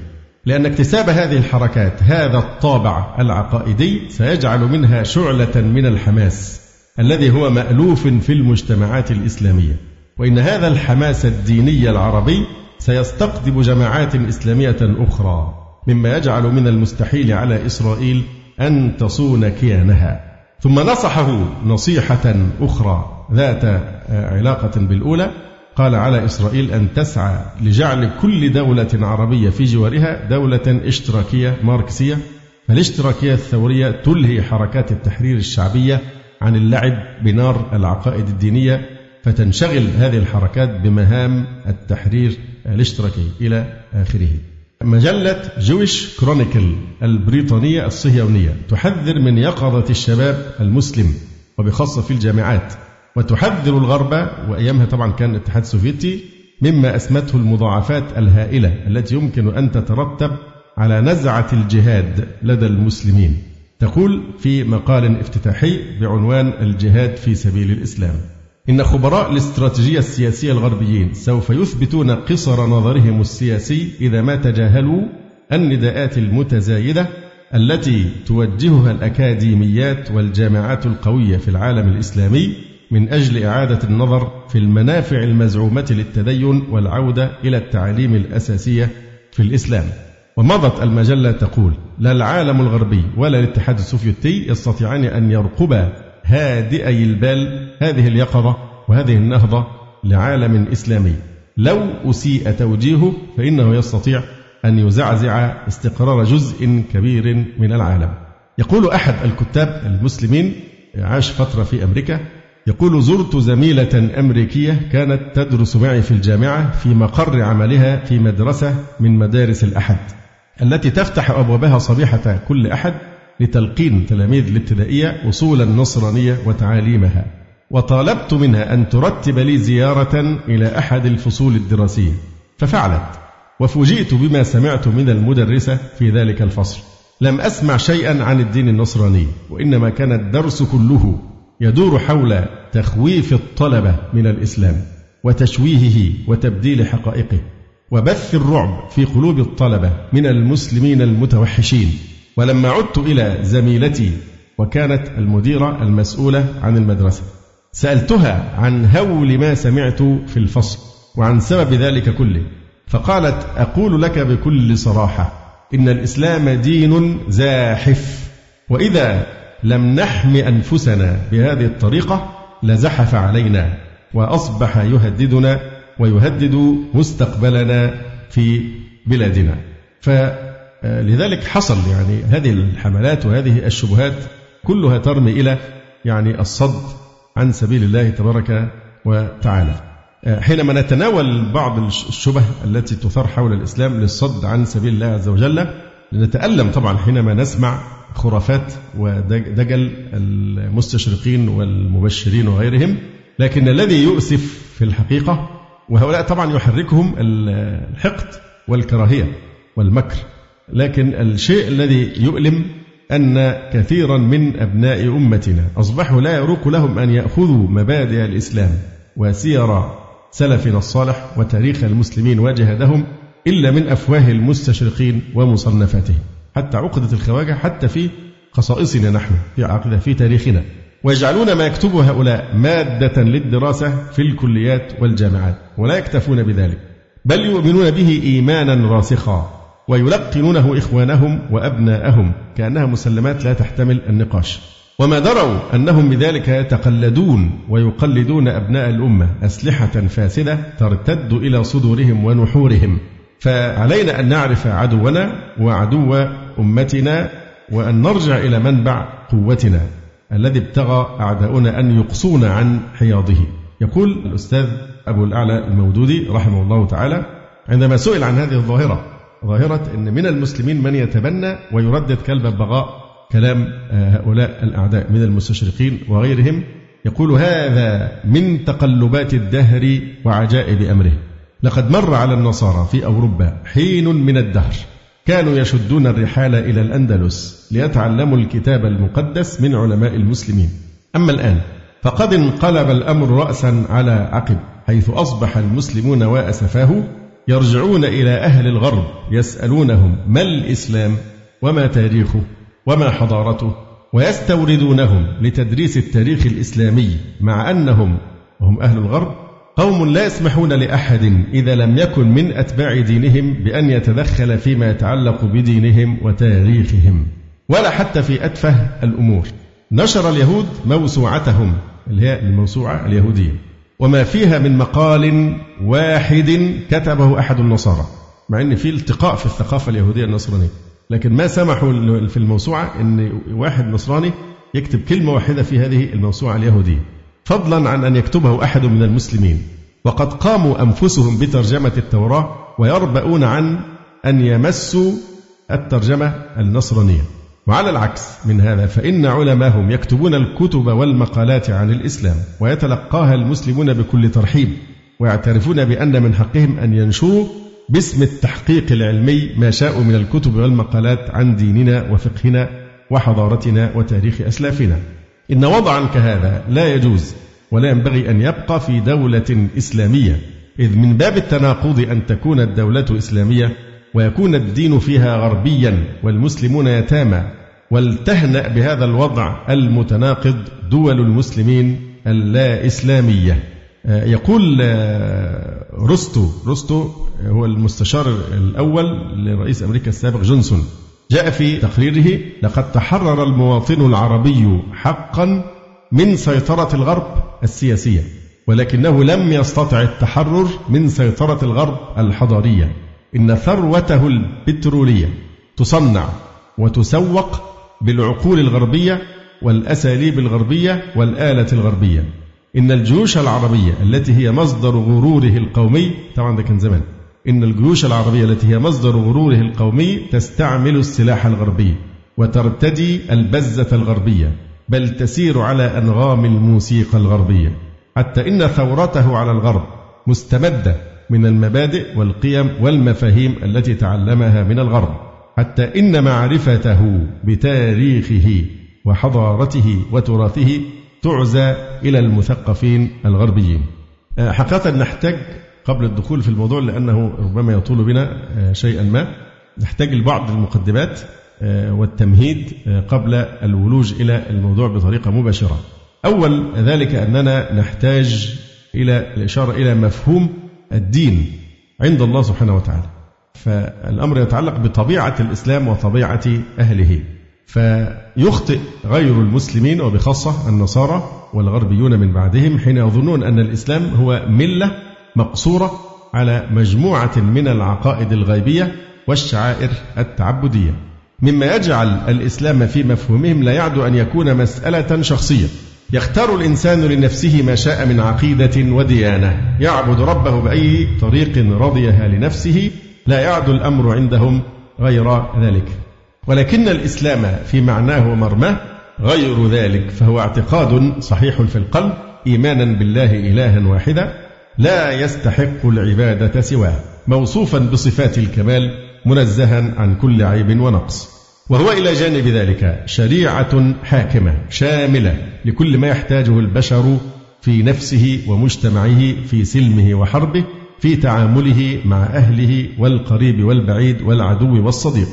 لأن اكتساب هذه الحركات هذا الطابع العقائدي سيجعل منها شعلة من الحماس. الذي هو مألوف في المجتمعات الإسلامية. وإن هذا الحماس الديني العربي سيستقطب جماعات إسلامية أخرى مما يجعل من المستحيل على إسرائيل أن تصون كيانها. ثم نصحه نصيحة أخرى ذات علاقة بالأولى قال على إسرائيل أن تسعى لجعل كل دولة عربية في جوارها دولة إشتراكية ماركسية. فالإشتراكية الثورية تلهي حركات التحرير الشعبية عن اللعب بنار العقائد الدينية فتنشغل هذه الحركات بمهام التحرير الاشتراكي إلى آخره. مجلة جويش كرونيكل البريطانية الصهيونية تحذر من يقظة الشباب المسلم وبخاصة في الجامعات وتحذر الغرب وأيامها طبعا كان الاتحاد السوفيتي مما أسمته المضاعفات الهائلة التي يمكن أن تترتب على نزعة الجهاد لدى المسلمين. تقول في مقال افتتاحي بعنوان الجهاد في سبيل الإسلام إن خبراء الاستراتيجية السياسية الغربيين سوف يثبتون قصر نظرهم السياسي إذا ما تجاهلوا النداءات المتزايدة التي توجهها الأكاديميات والجامعات القوية في العالم الإسلامي من أجل إعادة النظر في المنافع المزعومة للتدين والعودة إلى التعاليم الأساسية في الإسلام. ومضت المجلة تقول: لا العالم الغربي ولا الاتحاد السوفيتي يستطيعان أن يرقبا هادئي البال هذه اليقظة وهذه النهضة لعالم إسلامي. لو أسيء توجيهه فإنه يستطيع أن يزعزع استقرار جزء كبير من العالم. يقول أحد الكتاب المسلمين عاش فترة في أمريكا يقول زرت زميلة أمريكية كانت تدرس معي في الجامعة في مقر عملها في مدرسة من مدارس الأحد التي تفتح أبوابها صبيحة كل أحد لتلقين تلاميذ الابتدائية أصول النصرانية وتعاليمها. وطالبت منها أن ترتب لي زيارة إلى أحد الفصول الدراسية. ففعلت وفوجئت بما سمعت من المدرسة في ذلك الفصل. لم أسمع شيئا عن الدين النصراني وإنما كان الدرس كله يدور حول تخويف الطلبة من الإسلام وتشويهه وتبديل حقائقه. وبث الرعب في قلوب الطلبة من المسلمين المتوحشين. ولما عدت إلى زميلتي وكانت المديرة المسؤولة عن المدرسة سألتها عن هول ما سمعت في الفصل وعن سبب ذلك كله. فقالت أقول لك بكل صراحة إن الإسلام دين زاحف وإذا لم نحم أنفسنا بهذه الطريقة لزحف علينا وأصبح يهددنا ويهدد مستقبلنا في بلادنا. فلذلك حصل يعني هذه الحملات وهذه الشبهات كلها ترمي إلى يعني الصد عن سبيل الله تبارك وتعالى. حينما نتناول بعض الشبه التي تثار حول الإسلام للصد عن سبيل الله عز وجل نتألم طبعا حينما نسمع خرافات ودجل المستشرقين والمبشرين وغيرهم لكن الذي يؤسف في الحقيقة وهؤلاء طبعا يحركهم الحقد والكراهية والمكر. لكن الشيء الذي يؤلم أن كثيرا من أبناء أمتنا أصبحوا لا يروق لهم أن يأخذوا مبادئ الإسلام وسير سلفنا الصالح وتاريخ المسلمين وجهدهم إلا من أفواه المستشرقين ومصنفاتهم. حتى عقدة الخواجة حتى في خصائصنا نحن في عقيدة في تاريخنا. ويجعلون ما يكتبه هؤلاء مادة للدراسة في الكليات والجامعات ولا يكتفون بذلك بل يؤمنون به إيمانا راسخا ويلقنونه إخوانهم وأبناءهم كأنها مسلمات لا تحتمل النقاش. وما دروا أنهم بذلك يتقلدون ويقلدون أبناء الأمة أسلحة فاسدة ترتد إلى صدورهم ونحورهم. فعلينا أن نعرف عدونا وعدو أمتنا وأن نرجع إلى منبع قوتنا. الذي ابتغى أعداؤنا أن يقصونا عن حياضه. يقول الأستاذ أبو الأعلى المودودي رحمه الله تعالى عندما سئل عن هذه الظاهرة ظاهرة أن من المسلمين من يتبنى ويردد كلب البغاء كلام هؤلاء الأعداء من المستشرقين وغيرهم. يقول هذا من تقلبات الدهر وعجائب أمره. لقد مر على النصارى في أوروبا حين من الدهر كانوا يشدون الرحال إلى الأندلس ليتعلموا الكتاب المقدس من علماء المسلمين. أما الآن فقد انقلب الأمر رأسا على عقب حيث أصبح المسلمون وأسفاه يرجعون إلى أهل الغرب يسألونهم ما الإسلام وما تاريخه وما حضارته ويستوردونهم لتدريس التاريخ الإسلامي مع أنهم وهم أهل الغرب قوم لا يسمحون لأحد إذا لم يكن من أتباع دينهم بأن يتدخل فيما يتعلق بدينهم وتاريخهم. ولا حتى في أتفه الأمور. نشر اليهود موسوعتهم اللي هي الموسوعة اليهودية. وما فيها من مقال واحد كتبه أحد النصارى مع أن في التقاء في الثقافة اليهودية النصرانية. لكن ما سمحوا في الموسوعة أن واحد نصراني يكتب كلمة واحدة في هذه الموسوعة اليهودية. فضلا عن أن يكتبه أحد من المسلمين. وقد قاموا أنفسهم بترجمة التوراة ويربؤون عن أن يمسوا الترجمة النصرانية. وعلى العكس من هذا فإن علماهم يكتبون الكتب والمقالات عن الإسلام ويتلقاها المسلمون بكل ترحيب ويعترفون بأن من حقهم أن ينشروا باسم التحقيق العلمي ما شاءوا من الكتب والمقالات عن ديننا وفقهنا وحضارتنا وتاريخ أسلافنا. إن وضعا كهذا لا يجوز ولا ينبغي أن يبقى في دولة إسلامية إذ من باب التناقض أن تكون الدولة إسلامية ويكون الدين فيها غربيا والمسلمون يتامى. ولتهنأ بهذا الوضع المتناقض دول المسلمين اللا إسلامية آه، يقول آه، رستو رستو هو المستشار الأول لرئيس أمريكا السابق جونسون. جاء في تقريره لقد تحرر المواطن العربي حقا من سيطرة الغرب السياسية ولكنه لم يستطع التحرر من سيطرة الغرب الحضارية. إن ثروته البترولية تصنع وتسوق بالعقول الغربية والأساليب الغربية والآلة الغربية. إن الجيوش العربية التي هي مصدر غروره القومي طبعا ده كان زمان. إن الجيوش العربية التي هي مصدر غروره القومي تستعمل السلاح الغربي وترتدي البزة الغربية بل تسير على أنغام الموسيقى الغربية. حتى إن ثورته على الغرب مستمدة من المبادئ والقيم والمفاهيم التي تعلمها من الغرب حتى إن معرفته بتاريخه وحضارته وتراثه تعزى إلى المثقفين الغربيين. آه، حقيقة نحتاج قبل الدخول في الموضوع لأنه ربما يطول بنا آه، شيئا ما نحتاج لبعض المقدمات آه، والتمهيد قبل الولوج إلى الموضوع بطريقة مباشرة. أول ذلك أننا نحتاج إلى الإشارة إلى مفهوم الدين عند الله سبحانه وتعالى. فالأمر يتعلق بطبيعة الإسلام وطبيعة أهله. فيخطئ غير المسلمين وبخاصة النصارى والغربيون من بعدهم حين يظنون أن الإسلام هو ملة مقصورة على مجموعة من العقائد الغيبية والشعائر التعبدية. مما يجعل الإسلام في مفهومهم لا يعد أن يكون مسألة شخصية. يختار الإنسان لنفسه ما شاء من عقيدة وديانة. يعبد ربه بأي طريق رضيها لنفسه لا يعد الأمر عندهم غير ذلك. ولكن الإسلام في معناه ومرماه غير ذلك فهو اعتقاد صحيح في القلب إيمانا بالله إلها واحدا لا يستحق العبادة سواه موصوفا بصفات الكمال منزها عن كل عيب ونقص. وهو إلى جانب ذلك شريعة حاكمة شاملة لكل ما يحتاجه البشر في نفسه ومجتمعه في سلمه وحربه في تعامله مع أهله والقريب والبعيد والعدو والصديق.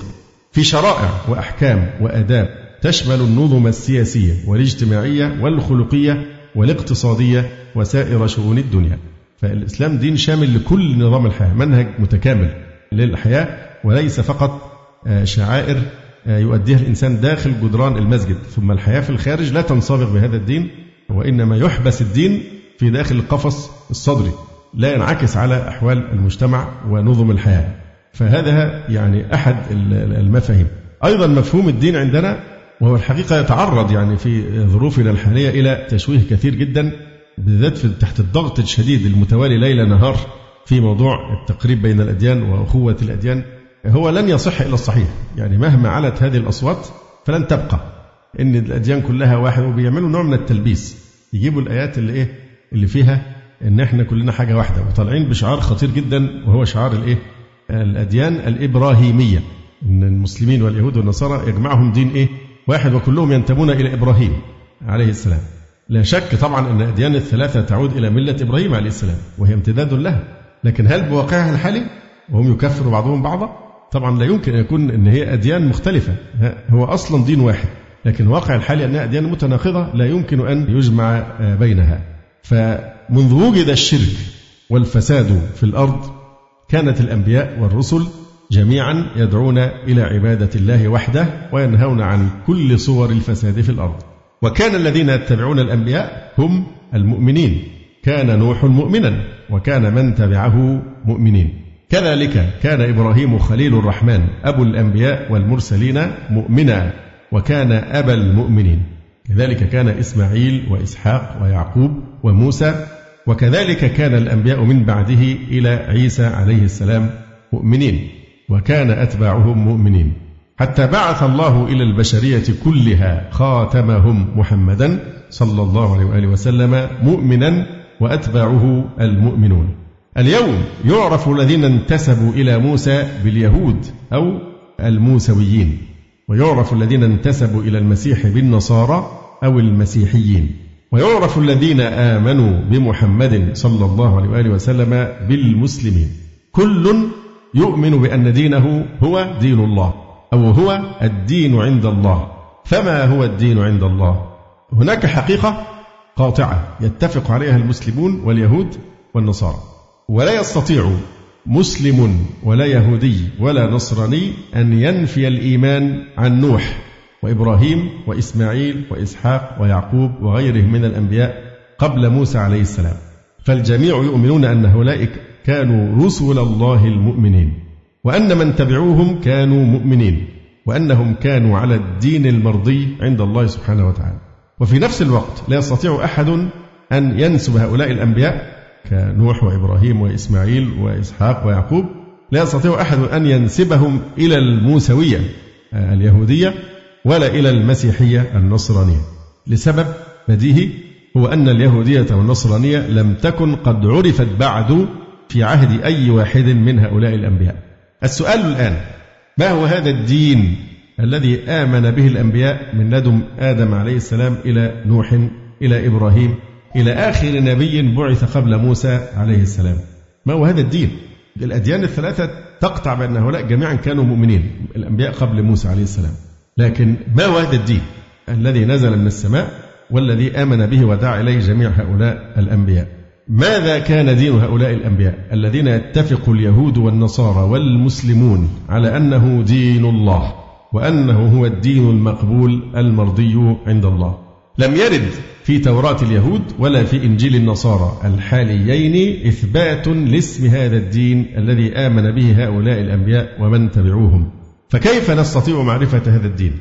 في شرائع وأحكام وآداب تشمل النظم السياسية والاجتماعية والخلقية والاقتصادية وسائر شؤون الدنيا. فالإسلام دين شامل لكل نظام الحياة منهج متكامل للحياة وليس فقط آه، شعائر يؤديها الإنسان داخل جدران المسجد. ثم الحياة في الخارج لا تنصبغ بهذا الدين وإنما يحبس الدين في داخل القفص الصدري لا ينعكس على أحوال المجتمع ونظم الحياة. فهذا يعني أحد المفاهيم. أيضا مفهوم الدين عندنا وهو الحقيقة يتعرض يعني في ظروفنا الحالية إلى تشويه كثير جدا بالذات تحت الضغط الشديد المتوالي ليل نهار في موضوع التقريب بين الأديان وأخوة الأديان. هو لن يصح إلا الصحيح. يعني مهما علت هذه الأصوات فلن تبقى. إن الأديان كلها واحد وبيعملوا نوع من التلبيس. يجيبوا الآيات اللي إيه؟ اللي فيها إن إحنا كلنا حاجة واحدة. وطالعين بشعار خطير جدا وهو شعار الإيه؟ الأديان الإبراهيمية. إن المسلمين واليهود والنصارى يجمعهم دين إيه؟ واحد وكلهم ينتمون إلى إبراهيم عليه السلام. لا شك طبعا أن الأديان الثلاثة تعود إلى ملة إبراهيم عليه السلام وهي امتداد لها لكن هل بواقعها الحالي؟ وهم يكفروا بعضهم بعضا؟ طبعا لا يمكن أن يكون أن هي أديان مختلفة. هو أصلا دين واحد لكن واقع الحالي أنها أديان متناقضة لا يمكن أن يجمع بينها. فمنذ وجد الشرك والفساد في الأرض كانت الأنبياء والرسل جميعا يدعون إلى عبادة الله وحده وينهون عن كل صور الفساد في الأرض. وكان الذين يتبعون الأنبياء هم المؤمنين. كان نوح مؤمنا وكان من تبعه مؤمنين. كذلك كان إبراهيم خليل الرحمن أبو الأنبياء والمرسلين مؤمنا وكان أبا المؤمنين. كذلك كان إسماعيل وإسحاق ويعقوب وموسى وكذلك كان الأنبياء من بعده إلى عيسى عليه السلام مؤمنين وكان أتباعهم مؤمنين. حتى بعث الله إلى البشرية كلها خاتمهم محمدا صلى الله عليه وآله وسلم مؤمنا وأتباعه المؤمنون. اليوم يعرف الذين انتسبوا إلى موسى باليهود أو الموسويين ويعرف الذين انتسبوا إلى المسيح بالنصارى أو المسيحيين ويعرف الذين آمنوا بمحمد صلى الله عليه وآله وسلم بالمسلمين. كل يؤمن بأن دينه هو دين الله أو هو الدين عند الله. فما هو الدين عند الله؟ هناك حقيقة قاطعة يتفق عليها المسلمون واليهود والنصارى. ولا يستطيع مسلم ولا يهودي ولا نصراني أن ينفي الإيمان عن نوح وإبراهيم وإسماعيل وإسحاق ويعقوب وغيرهم من الأنبياء قبل موسى عليه السلام. فالجميع يؤمنون أن هؤلاء كانوا رسل الله المؤمنين وأن من تبعوهم كانوا مؤمنين وأنهم كانوا على الدين المرضي عند الله سبحانه وتعالى. وفي نفس الوقت لا يستطيع أحد أن ينسب هؤلاء الأنبياء كنوح وإبراهيم وإسماعيل وإسحاق ويعقوب لا يستطيع أحد أن ينسبهم إلى الموسوية اليهودية ولا إلى المسيحية النصرانية. لسبب بديهي هو أن اليهودية والنصرانية لم تكن قد عرفت بعد في عهد أي واحد من هؤلاء الأنبياء. السؤال الآن ما هو هذا الدين الذي آمن به الأنبياء من لدن آدم عليه السلام إلى نوح إلى إبراهيم؟ إلى آخر نبي بعث قبل موسى عليه السلام. ما هو هذا الدين؟ الأديان الثلاثة تقطع بأن هؤلاء جميعا كانوا مؤمنين الأنبياء قبل موسى عليه السلام. لكن ما هو هذا الدين؟ الذي نزل من السماء والذي آمن به ودعا إليه جميع هؤلاء الأنبياء. ماذا كان دين هؤلاء الأنبياء؟ الذين يتفق اليهود والنصارى والمسلمون على أنه دين الله وأنه هو الدين المقبول المرضي عند الله. لم يرد في توراة اليهود ولا في إنجيل النصارى. الحاليين إثبات لاسم هذا الدين الذي آمن به هؤلاء الأنبياء ومن تبعوهم. فكيف نستطيع معرفة هذا الدين؟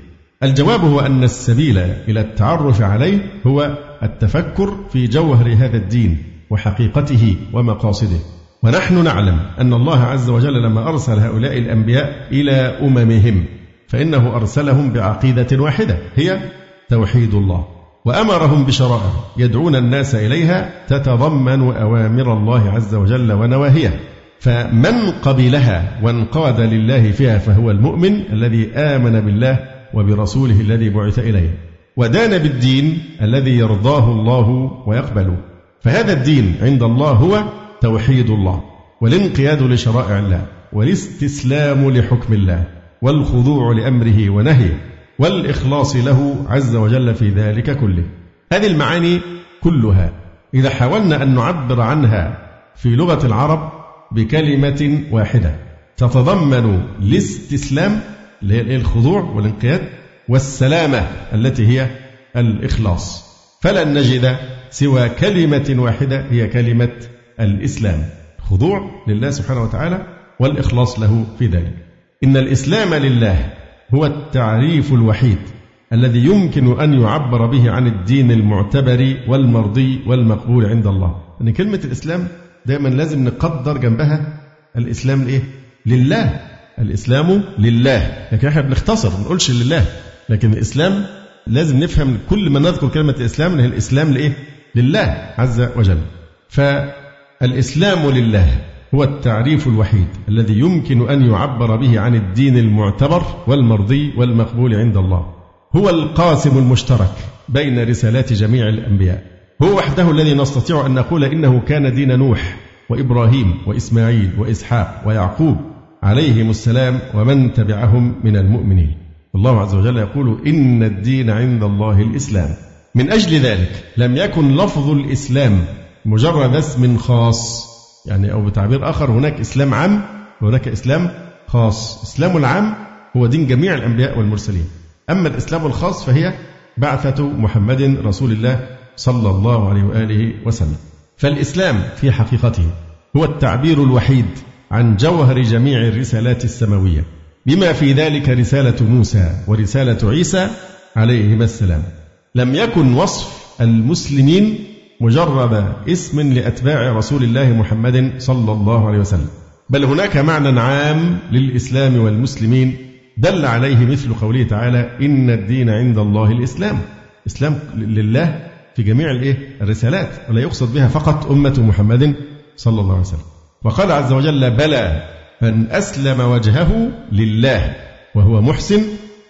الجواب هو أن السبيل إلى التعرف عليه هو التفكر في جوهر هذا الدين وحقيقته ومقاصده. ونحن نعلم أن الله عز وجل لما أرسل هؤلاء الأنبياء إلى أممهم فإنه أرسلهم بعقيدة واحدة هي توحيد الله. وأمرهم بشرائع يدعون الناس إليها تتضمن أوامر الله عز وجل ونواهيه. فمن قبلها وانقاد لله فيها فهو المؤمن الذي آمن بالله وبرسوله الذي بعث إليه ودان بالدين الذي يرضاه الله ويقبله. فهذا الدين عند الله هو توحيد الله والانقياد لشرائع الله والاستسلام لحكم الله والخضوع لأمره ونهيه. والإخلاص له عز وجل في ذلك كله. هذه المعاني كلها. إذا حاولنا أن نعبر عنها في لغة العرب بكلمة واحدة تتضمن الاستسلام اللي هي الخضوع والانقياد والسلامة التي هي الإخلاص. فلن نجد سوى كلمة واحدة هي كلمة الإسلام. خضوع لله سبحانه وتعالى والإخلاص له في ذلك. إن الإسلام لله هو التعريف الوحيد الذي يمكن أن يعبر به عن الدين المعتبر والمرضي والمقبول عند الله. أن كلمة الإسلام دائما لازم نقدر جنبها الإسلام لإيه؟ لله. الإسلام لله. لكن إحنا بنختصر ما نقولش لله. لكن الإسلام لازم نفهم كل ما نذكر كلمة الإسلام أن الإسلام لإيه؟ لله عز وجل. فالإسلام لله. هو التعريف الوحيد الذي يمكن أن يعبر به عن الدين المعتبر والمرضي والمقبول عند الله. هو القاسم المشترك بين رسالات جميع الأنبياء. هو وحده الذي نستطيع أن نقول إنه كان دين نوح وإبراهيم وإسماعيل وإسحاق ويعقوب عليهم السلام ومن تبعهم من المؤمنين. الله عز وجل يقول إن الدين عند الله الإسلام. من أجل ذلك لم يكن لفظ الإسلام مجرد اسم خاص. يعني أو بتعبير آخر هناك إسلام عام وهناك إسلام خاص. إسلام العام هو دين جميع الأنبياء والمرسلين. أما الإسلام الخاص فهي بعثة محمد رسول الله صلى الله عليه وآله وسلم. فالإسلام في حقيقته هو التعبير الوحيد عن جوهر جميع الرسالات السماوية بما في ذلك رسالة موسى ورسالة عيسى عليهما السلام. لم يكن وصف المسلمين مجرد اسم لأتباع رسول الله محمد صلى الله عليه وسلم. بل هناك معنى عام للإسلام والمسلمين دل عليه مثل قوله تعالى إن الدين عند الله الإسلام. إسلام لله في جميع الإيه؟ الرسالات ولا يقصد بها فقط أمة محمد صلى الله عليه وسلم. وقال عز وجل بلى من أسلم وجهه لله وهو محسن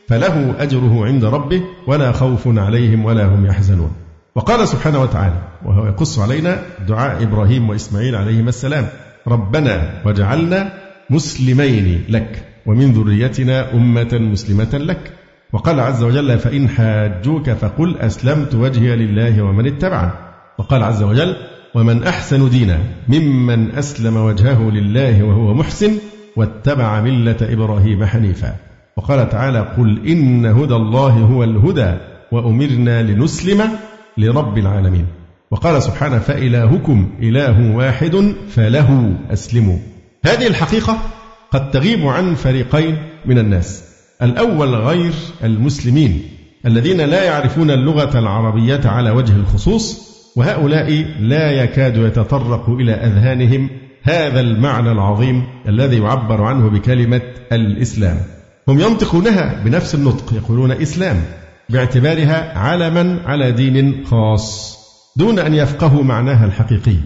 فله أجره عند ربه ولا خوف عليهم ولا هم يحزنون. وقال سبحانه وتعالى وهو يقص علينا دعاء إبراهيم وإسماعيل عليهما السلام ربنا وجعلنا مسلمين لك ومن ذريتنا أمة مسلمة لك. وقال عز وجل فإن حاجوك فقل أسلمت وجهي لله ومن اتبعني. وقال عز وجل ومن أحسن دينا ممن أسلم وجهه لله وهو محسن واتبع ملة إبراهيم حنيفا. وقال تعالى قل إن هدى الله هو الهدى وأمرنا لنسلم لرب العالمين. وقال سبحانه فإلهكم إله واحد فله أسلموا. هذه الحقيقة قد تغيب عن فريقين من الناس. الأول غير المسلمين الذين لا يعرفون اللغة العربية على وجه الخصوص وهؤلاء لا يكاد يتطرق إلى أذهانهم هذا المعنى العظيم الذي يعبر عنه بكلمة الإسلام. هم ينطقونها بنفس النطق يقولون إسلام. باعتبارها علما على دين خاص دون أن يفقهوا معناها الحقيقي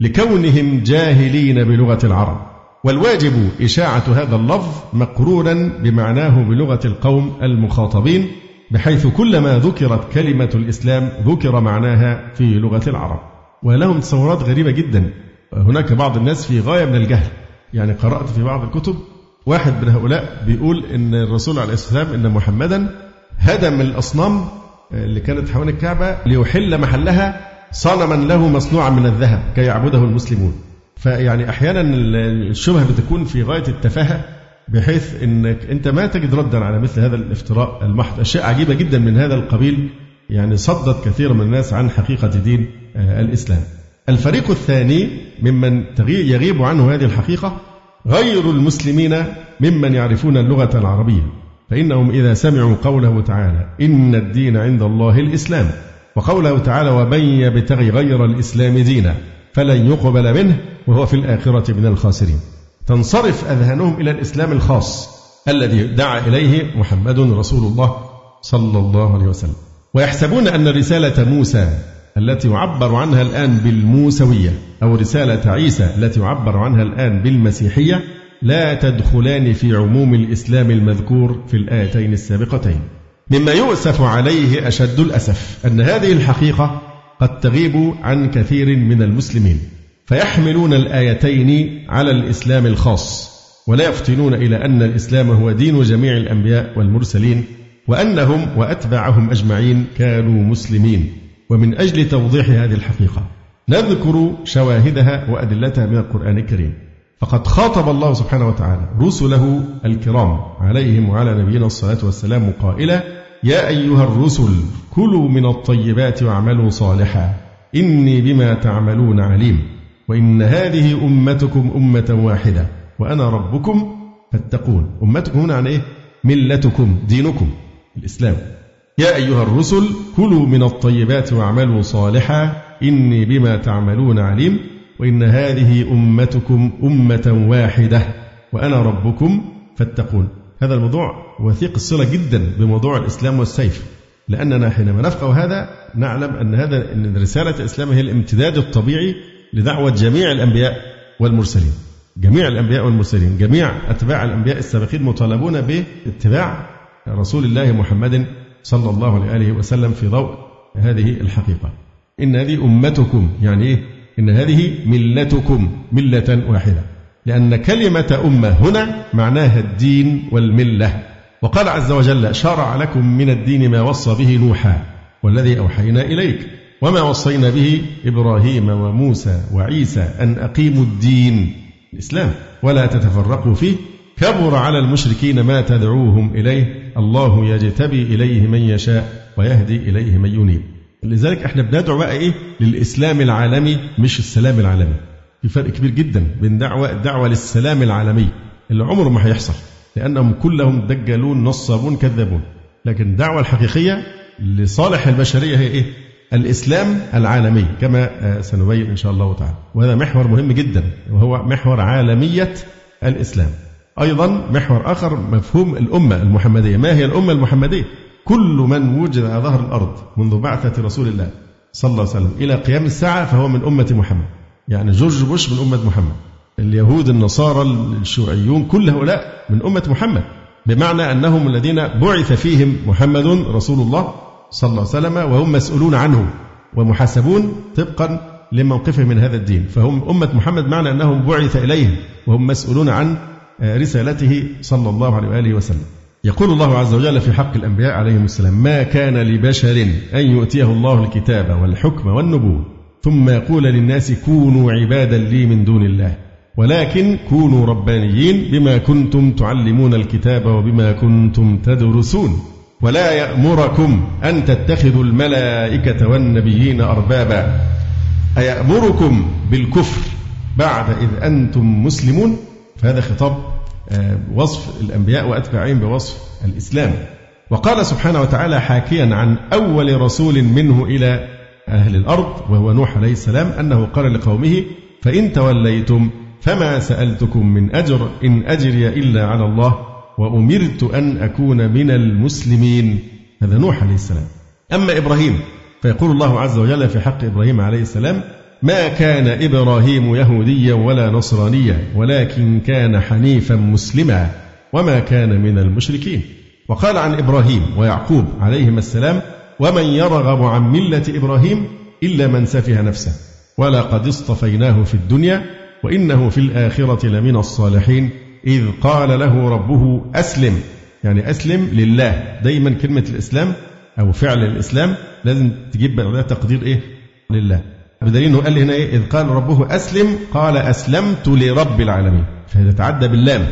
لكونهم جاهلين بلغة العرب. والواجب إشاعة هذا اللفظ مقرونا بمعناه بلغة القوم المخاطبين بحيث كلما ذكرت كلمة الإسلام ذكر معناها في لغة العرب. ولهم تصورات غريبة جدا. هناك بعض الناس في غاية من الجهل. يعني قرأت في بعض الكتب واحد من هؤلاء بيقول إن الرسول عليه السلام إن محمدا هدم الأصنام اللي كانت حوالين الكعبة ليحل محلها صنما له مصنوعا من الذهب كي يعبده المسلمون. فيعني أحيانا الشبهة بتكون في غاية التفاهة بحيث إنك أنت ما تجد ردا على مثل هذا الافتراء المحض، أشياء عجيبة جدا من هذا القبيل يعني صدت كثيرا من الناس عن حقيقة دين آه، الإسلام. الفريق الثاني ممن يغيب عنه هذه الحقيقة غير المسلمين ممن يعرفون اللغة العربية، فإنهم إذا سمعوا قوله تعالى: إن الدين عند الله الإسلام، وقوله تعالى: ومن يبتغي غير الإسلام دينا فلن يقبل منه وهو في الآخرة من الخاسرين. تنصرف أذهانهم إلى الإسلام الخاص الذي دعا إليه محمد رسول الله صلى الله عليه وسلم ويحسبون أن رسالة موسى التي يعبر عنها الآن بالموسوية أو رسالة عيسى التي يعبر عنها الآن بالمسيحية لا تدخلان في عموم الإسلام المذكور في الآيتين السابقتين. مما يؤسف عليه أشد الأسف أن هذه الحقيقة قد تغيب عن كثير من المسلمين. فيحملون الآيتين على الإسلام الخاص ولا يفطنون إلى أن الإسلام هو دين جميع الأنبياء والمرسلين وأنهم وأتباعهم أجمعين كانوا مسلمين. ومن أجل توضيح هذه الحقيقة نذكر شواهدها وأدلتها من القرآن الكريم. فقد خاطب الله سبحانه وتعالى رسله الكرام عليهم وعلى نبينا الصلاة والسلام قائلا يا أيها الرسل كلوا من الطيبات واعملوا صالحا إني بما تعملون عليم وإن هذه أمتكم أمة واحدة وأنا ربكم فاتقون أمتكم هنا عن إيه؟ ملتكم دينكم الإسلام يا أيها الرسل كلوا من الطيبات واعملوا صالحا إني بما تعملون عليم وإن هذه أمتكم أمة واحدة وأنا ربكم فاتقون. هذا الموضوع وثيق الصلة جدا بموضوع الإسلام والسيف لأننا حينما نفقه هذا نعلم أن هذا أن رسالة الإسلام هي الامتداد الطبيعي لدعوة جميع الأنبياء والمرسلين. جميع الأنبياء والمرسلين جميع أتباع الأنبياء السابقين مطالبون باتباع رسول الله محمد صلى الله عليه وسلم في ضوء هذه الحقيقة. إن هذه أمتكم يعني إيه؟ إن هذه ملتكم ملة واحدة. لأن كلمة أمة هنا معناها الدين والملة. وقال عز وجل شرع لكم من الدين ما وصى به نوحا والذي أوحينا إليك وما وصينا به إبراهيم وموسى وعيسى أن أقيموا الدين الإسلام ولا تتفرقوا فيه. كبر على المشركين ما تدعوهم إليه الله يجتبي إليه من يشاء ويهدي إليه من ينيب. لذلك إحنا بندعو بقى إيه للإسلام العالمي مش السلام العالمي. في فرق كبير جدا بين دعوة الدعوه للسلام العالمي. اللي عمره ما هيحصل لأنهم كلهم دجالون نصابون كذابون. لكن الدعوه الحقيقية لصالح البشرية هي إيه؟ الإسلام العالمي كما سنبين إن شاء الله تعالى. وهذا محور مهم جدا وهو محور عالمية الإسلام. أيضا محور آخر مفهوم الأمة المحمدية. ما هي الأمة المحمدية؟ كل من وجد على ظهر الأرض منذ بعثة رسول الله صلى الله عليه وسلم إلى قيام الساعة فهو من أمة محمد. يعني جورج بوش من أمة محمد. اليهود النصارى الشيوعيون كل هؤلاء من أمة محمد. بمعنى أنهم الذين بعث فيهم محمد رسول الله صلى الله عليه وسلم وهم مسؤولون عنه ومحاسبون طبقا لموقفهم من هذا الدين. فهم أمة محمد معنى أنهم بعث إليهم وهم مسؤولون عن رسالته صلى الله عليه وآله وسلم. يقول الله عز وجل في حق الأنبياء عليهم السلام ما كان لبشر أن يؤتيه الله الكتاب والحكم والنبوة ثم يقول للناس كونوا عبادا لي من دون الله ولكن كونوا ربانيين بما كنتم تعلمون الكتاب وبما كنتم تدرسون ولا يأمركم أن تتخذوا الملائكة والنبيين أربابا أيأمركم بالكفر بعد إذ أنتم مسلمون؟ فهذا خطاب وصف الأنبياء وأتباعهم بوصف الإسلام. وقال سبحانه وتعالى حاكيا عن أول رسول منه إلى أهل الأرض وهو نوح عليه السلام أنه قال لقومه فإن توليتم فما سألتكم من أجر إن أجري إلا على الله وأمرت أن أكون من المسلمين. هذا نوح عليه السلام. أما إبراهيم فيقول الله عز وجل في حق إبراهيم عليه السلام ما كان إبراهيم يهوديا ولا نصرانيا ولكن كان حنيفا مسلما وما كان من المشركين. وقال عن إبراهيم ويعقوب عليهما السلام ومن يرغب عن ملة إبراهيم إلا من سفه نفسه ولقد اصطفيناه في الدنيا وإنه في الآخرة لمن الصالحين إذ قال له ربه أسلم. يعني أسلم لله. دايما كلمة الإسلام أو فعل الإسلام لازم تجيب بعدها تقدير إيه؟ لله. بدليل إنه قال هنا إيه؟ إذ قال ربه أسلم قال أسلمت لرب العالمين. فهذا تعدى باللام.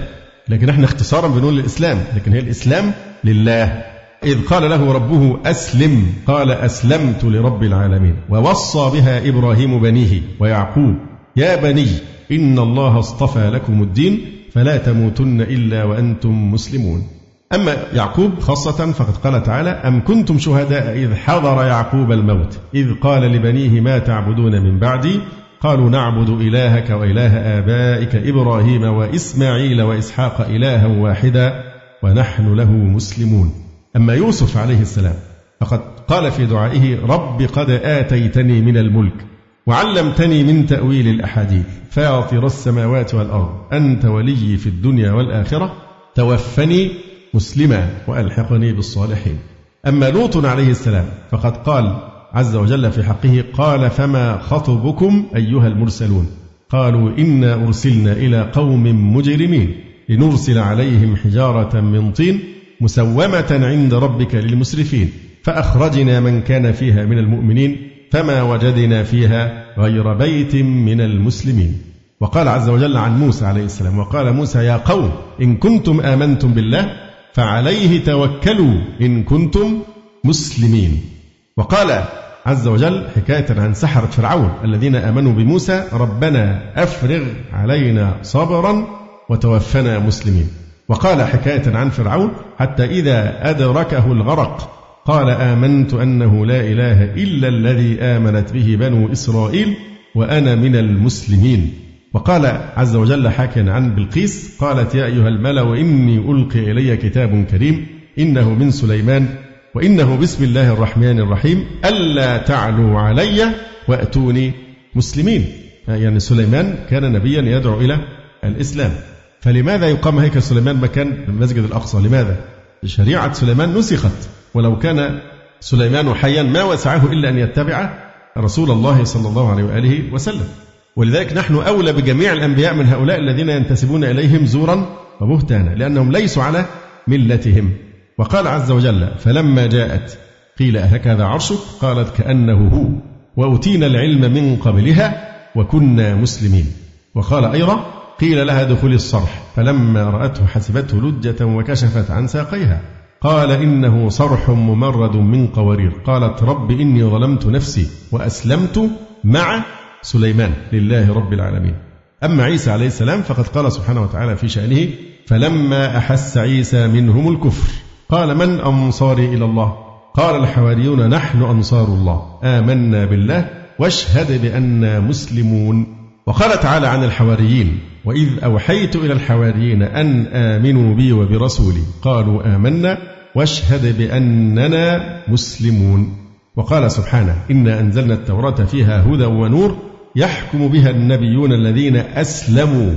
لكن إحنا اختصارا بنقول الإسلام. لكن هي الإسلام لله. إذ قال له ربه أسلم قال أسلمت لرب العالمين. ووصى بها إبراهيم بنيه ويعقوب. يا بني إن الله اصطفى لكم الدين فلا تموتن إلا وأنتم مسلمون. أما يعقوب خاصة فقد قال تعالى أم كنتم شهداء إذ حضر يعقوب الموت إذ قال لبنيه ما تعبدون من بعدي؟ قالوا نعبد إلهك وإله آبائك إبراهيم وإسماعيل وإسحاق إلها واحدا ونحن له مسلمون. أما يوسف عليه السلام فقد قال في دعائه رب قد آتيتني من الملك وعلمتني من تأويل الأحاديث. فاطر السماوات والأرض أنت ولي في الدنيا والآخرة توفني مسلما وألحقني بالصالحين. أما لوط عليه السلام فقد قال عز وجل في حقه قال فما خطبكم أيها المرسلون؟ قالوا إنا أرسلنا إلى قوم مجرمين لنرسل عليهم حجارة من طين مسومة عند ربك للمسرفين فأخرجنا من كان فيها من المؤمنين فما وجدنا فيها غير بيت من المسلمين. وقال عز وجل عن موسى عليه السلام وقال موسى يا قوم إن كنتم آمنتم بالله فعليه توكلوا إن كنتم مسلمين. وقال عز وجل حكاية عن سحرة فرعون الذين آمنوا بموسى ربنا أفرغ علينا صبرا وتوفنا مسلمين. وقال حكاية عن فرعون حتى إذا أدركه الغرق قال آمنت أنه لا إله إلا الذي آمنت به بنو إسرائيل وأنا من المسلمين. وقال عز وجل حاكيا عن بلقيس قالت يا أيها الملأ إني ألقي إلي كتاب كريم إنه من سليمان وإنه بسم الله الرحمن الرحيم ألا تعلوا علي وأتوني مسلمين. يعني سليمان كان نبيا يدعو إلى الإسلام. فلماذا يقام هيكل سليمان مكان المسجد الأقصى؟ لماذا؟ شريعة سليمان نسخت. ولو كان سليمان حيا ما وسعه إلا أن يتبع رسول الله صلى الله عليه وآله وسلم. ولذلك نحن أولى بجميع الأنبياء من هؤلاء الذين ينتسبون إليهم زورا وبهتانا لأنهم ليسوا على ملتهم. وقال عز وجل فلما جاءت قيل هكذا عرشك؟ قالت كأنه هو وأوتينا العلم من قبلها وكنا مسلمين. وقال أيضا قيل لها دخول الصرح. فلما رأته حسبته لجة وكشفت عن ساقيها. قال إنه صرح ممرد من قوارير. قالت رب إني ظلمت نفسي وأسلمت مع سليمان لله رب العالمين. أما عيسى عليه السلام فقد قال سبحانه وتعالى في شأنه فلما أحس عيسى منهم الكفر قال من أنصاري إلى الله؟ قال الحواريون نحن أنصار الله. آمنا بالله واشهد بأننا مسلمون. وقال تعالى عن الحواريين وإذ أوحيت إلى الحواريين أن آمنوا بي وبرسولي. قالوا آمنا واشهد بأننا مسلمون. وقال سبحانه إنا أنزلنا التوراة فيها هدى ونور يحكم بها النبيون الذين أسلموا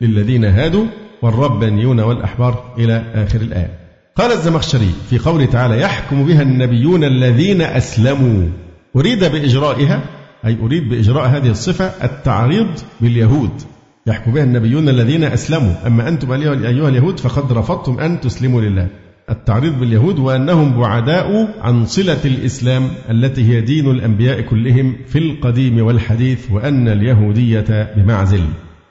للذين هادوا والربانيون والأحبار إلى آخر الآية. قال الزمخشري في قوله تعالى يحكم بها النبيون الذين أسلموا. أريد بإجرائها أي أريد بإجراء هذه الصفة التعريض باليهود. يحكم بها النبيون الذين أسلموا. أما أنتم أيها اليهود فقد رفضتم أن تسلموا لله. التعريض باليهود وأنهم بعداء عن صلة الإسلام التي هي دين الأنبياء كلهم في القديم والحديث وأن اليهودية بمعزل.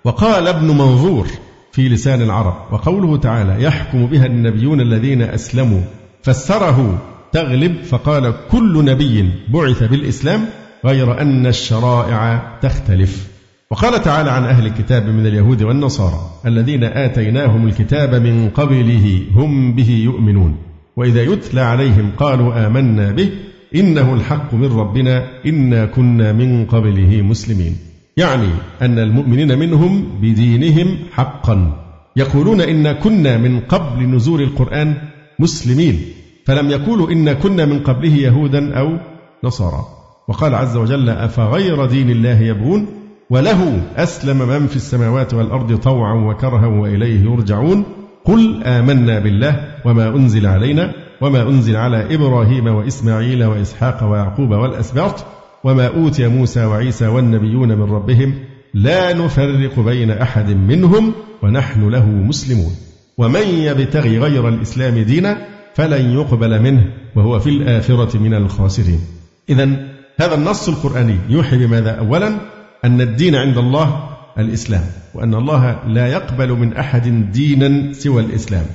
وقال ابن منظور في لسان العرب وقوله تعالى يحكم بها النبيون الذين أسلموا فسره تغلب فقال كل نبي بعث بالإسلام غير أن الشرائع تختلف وقال تعالى عن أهل الكتاب من اليهود والنصارى الذين آتيناهم الكتاب من قبله هم به يؤمنون وإذا يتلى عليهم قالوا آمنا به إنه الحق من ربنا إنا كنا من قبله مسلمين. يعني أن المؤمنين منهم بدينهم حقا. يقولون إنا كنا من قبل نزول القرآن مسلمين فلم يقولوا إنا كنا من قبله يهودا أو نصارى. وقال عز وجل أفغير دين الله يبغون؟ وله أسلم من في السماوات والأرض طوعا وكرها وإليه يرجعون. قل آمنا بالله وما أنزل علينا وما أنزل على إبراهيم وإسماعيل وإسحاق ويعقوب والأسباط وما أوتي موسى وعيسى والنبيون من ربهم لا نفرق بين أحد منهم ونحن له مسلمون. ومن يبتغي غير الإسلام دينا فلن يقبل منه وهو في الآخرة من الخاسرين. إذا هذا النص القرآني يوحي بماذا؟ أولا أن الدين عند الله الإسلام وأن الله لا يقبل من أحد دينا سوى الإسلام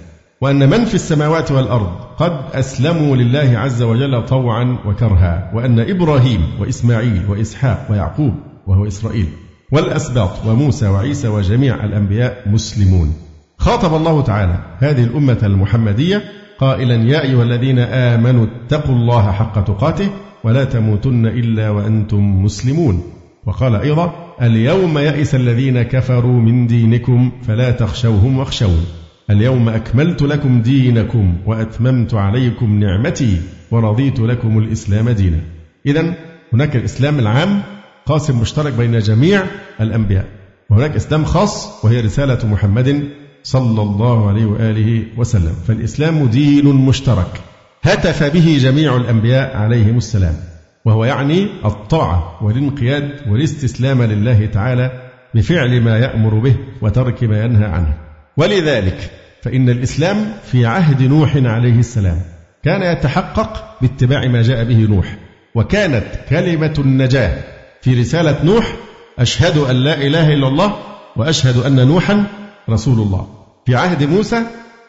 وأن من في السماوات والأرض قد أسلموا لله عز وجل طوعا وكرها وأن إبراهيم وإسماعيل وإسحاق ويعقوب وهو إسرائيل والأسباط وموسى وعيسى وجميع الأنبياء مسلمون. خاطب الله تعالى هذه الأمة المحمدية قائلا يا أيها الذين آمنوا اتقوا الله حق تقاته ولا تموتن إلا وأنتم مسلمون. وقال أيضا اليوم يئس الذين كفروا من دينكم فلا تخشوهم واخشون اليوم أكملت لكم دينكم وأتممت عليكم نعمتي ورضيت لكم الإسلام دينا. إذا هناك الإسلام العام قاسم مشترك بين جميع الأنبياء. وهناك إسلام خاص وهي رسالة محمد صلى الله عليه وآله وسلم. فالإسلام دين مشترك. هتف به جميع الأنبياء عليهم السلام. وهو يعني الطاعة والانقياد والاستسلام لله تعالى بفعل ما يأمر به وترك ما ينهى عنه. ولذلك فإن الإسلام في عهد نوح عليه السلام كان يتحقق باتباع ما جاء به نوح وكانت كلمة النجاة في رسالة نوح أشهد أن لا إله إلا الله وأشهد أن نوحا رسول الله. في عهد موسى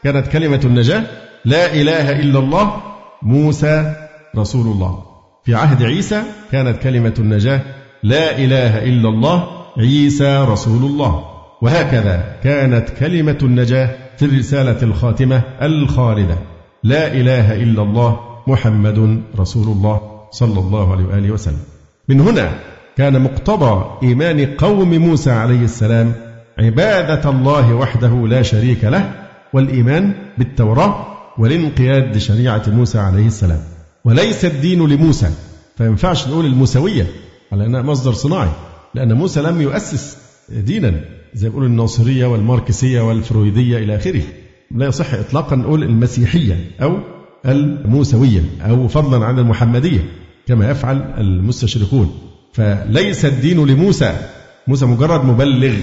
كانت كلمة النجاة لا إله إلا الله موسى رسول الله. في عهد عيسى كانت كلمة النجاة لا إله إلا الله عيسى رسول الله. وهكذا كانت كلمة النجاة في الرسالة الخاتمة الخالدة. لا إله إلا الله محمد رسول الله صلى الله عليه وآله وسلم. من هنا كان مقتضى إيمان قوم موسى عليه السلام عبادة الله وحده لا شريك له والإيمان بالتوراة والانقياد لشريعة موسى عليه السلام. وليس الدين لموسى. فينفعش نقول الموسوية على أنها مصدر صناعي لأن موسى لم يؤسس دينا زي ما الناصرية والماركسية والفرويدية إلى آخره. لا يصح إطلاقا نقول المسيحية أو الموسوية أو فضلا عن المحمدية كما يفعل المستشرقون. فليس الدين لموسى. موسى مجرد مبلغ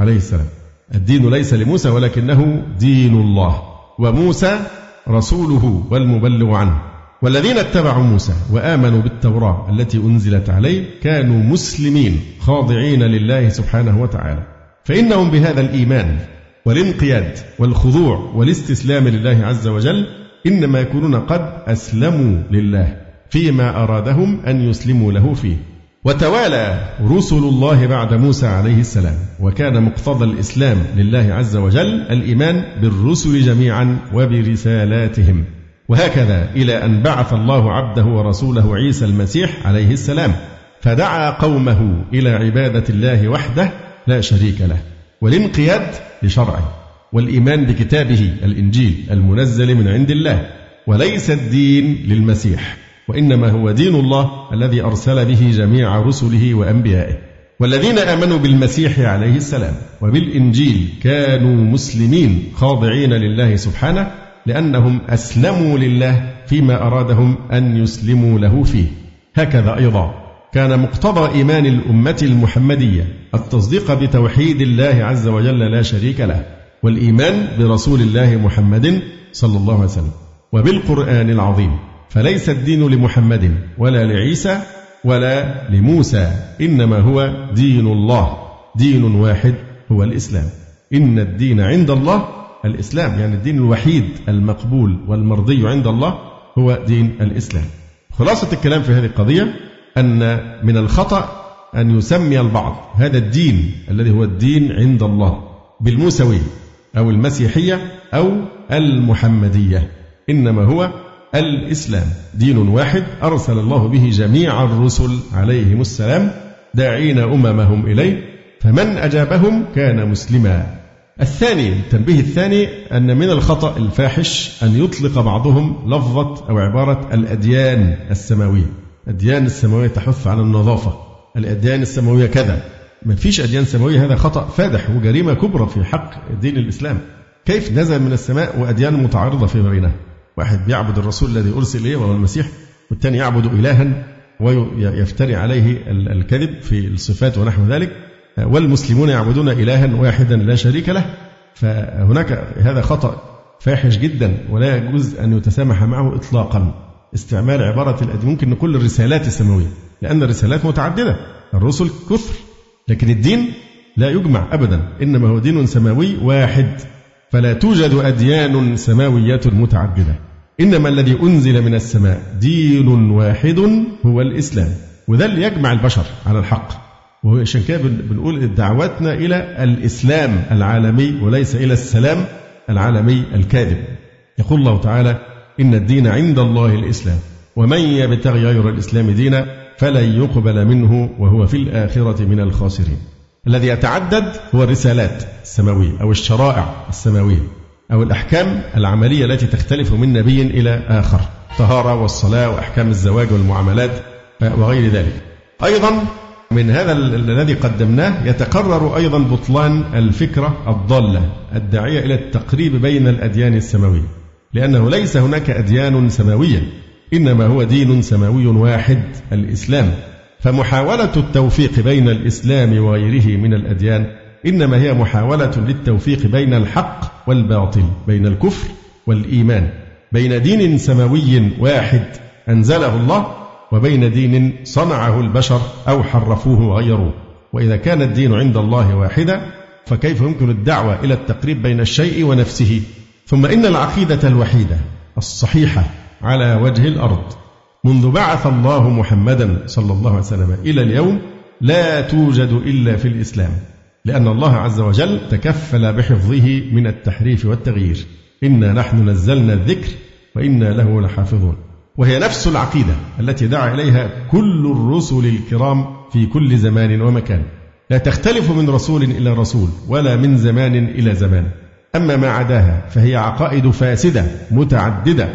عليه السلام. الدين ليس لموسى ولكنه دين الله. وموسى رسوله والمبلغ عنه. والذين اتبعوا موسى وآمنوا بالتوراة التي أنزلت عليه كانوا مسلمين خاضعين لله سبحانه وتعالى. فإنهم بهذا الإيمان والانقياد والخضوع والاستسلام لله عز وجل إنما يكونون قد أسلموا لله فيما أرادهم أن يسلموا له فيه. وتوالى رسل الله بعد موسى عليه السلام وكان مقتضى الإسلام لله عز وجل الإيمان بالرسل جميعا وبرسالاتهم. وهكذا إلى أن بعث الله عبده ورسوله عيسى المسيح عليه السلام فدعا قومه إلى عبادة الله وحده لا شريك له والانقياد لشرعه والإيمان بكتابه الإنجيل المنزل من عند الله وليس الدين للمسيح وإنما هو دين الله الذي أرسل به جميع رسله وأنبيائه والذين آمنوا بالمسيح عليه السلام وبالإنجيل كانوا مسلمين خاضعين لله سبحانه لأنهم أسلموا لله فيما أرادهم أن يسلموا له فيه. هكذا أيضا كان مقتضى إيمان الأمة المحمدية التصديق بتوحيد الله عز وجل لا شريك له والإيمان برسول الله محمد صلى الله عليه وسلم. وبالقرآن العظيم فليس الدين لمحمد ولا لعيسى ولا لموسى إنما هو دين الله دين واحد هو الإسلام. إن الدين عند الله الإسلام يعني الدين الوحيد المقبول والمرضي عند الله هو دين الإسلام. خلاصة الكلام في هذه القضية أن من الخطأ أن يسمي البعض هذا الدين الذي هو الدين عند الله بالموسوية أو المسيحية أو المحمدية إنما هو الإسلام. دين واحد أرسل الله به جميع الرسل عليهم السلام داعين أممهم إليه فمن أجابهم كان مسلما. الثاني التنبيه الثاني أن من الخطأ الفاحش أن يطلق بعضهم لفظة أو عبارة الأديان السماوية. الأديان السماوية تحث على النظافة. الأديان السماوية كذا. ما فيش أديان سماوية هذا خطأ فادح وجريمة كبرى في حق دين الإسلام. كيف نزل من السماء وأديان متعارضة في بينها؟ واحد بيعبد الرسول الذي أرسل إليه وهو المسيح والثاني يعبد إلها ويفتري عليه الكذب في الصفات ونحو ذلك. والمسلمون يعبدون إلها واحدا لا شريك له فهناك هذا خطأ فاحش جدا ولا يجوز أن يتسامح معه إطلاقا. استعمال عبارة الأدين ممكن نقول الرسالات السماوية لأن الرسالات متعددة الرسل كثر لكن الدين لا يجمع أبدا إنما هو دين سماوي واحد. فلا توجد أديان سماوية متعددة إنما الذي أنزل من السماء دين واحد هو الإسلام وده اللي يجمع البشر على الحق. وعشان كده بنقول دعوتنا إلى الإسلام العالمي وليس إلى السلام العالمي الكاذب. يقول الله تعالى إن الدين عند الله الإسلام ومن يبتغي غير الإسلام دينا فلن يقبل منه وهو في الآخرة من الخاسرين. الذي يتعدد هو الرسالات السماوية أو الشرائع السماوية أو الأحكام العملية التي تختلف من نبي إلى آخر الطهارة والصلاة وأحكام الزواج والمعاملات وغير ذلك. أيضا من هذا الذي قدمناه يتقرر أيضا بطلان الفكرة الضالة الداعية إلى التقريب بين الأديان السماوية لأنه ليس هناك أديان سماوية إنما هو دين سماوي واحد الإسلام. فمحاولة التوفيق بين الإسلام وغيره من الأديان إنما هي محاولة للتوفيق بين الحق والباطل بين الكفر والإيمان. بين دين سماوي واحد أنزله الله وبين دين صنعه البشر أو حرفوه وغيروه. وإذا كان الدين عند الله واحدا فكيف يمكن الدعوة إلى التقريب بين الشيء ونفسه؟ ثم إن العقيدة الوحيدة الصحيحة على وجه الأرض. منذ بعث الله محمدا صلى الله عليه وسلم إلى اليوم لا توجد إلا في الإسلام لأن الله عز وجل تكفل بحفظه من التحريف والتغيير. إنا نحن نزلنا الذكر وإنا له لحافظون. وهي نفس العقيدة التي دعا إليها كل الرسل الكرام في كل زمان ومكان. لا تختلف من رسول إلى رسول ولا من زمان إلى زمان. أما ما عداها فهي عقائد فاسدة متعددة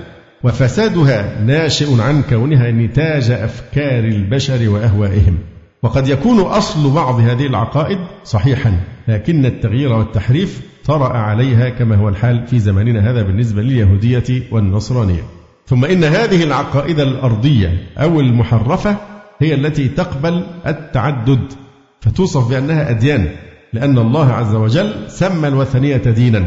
وفسادها ناشئ عن كونها نتاج أفكار البشر وأهوائهم. وقد يكون أصل بعض هذه العقائد صحيحا لكن التغيير والتحريف طرأ عليها كما هو الحال في زماننا هذا بالنسبة لليهودية والنصرانية. ثم إن هذه العقائد الأرضية أو المحرفة هي التي تقبل التعدد فتوصف بأنها أديان لأن الله عز وجل سمى الوثنية دينا.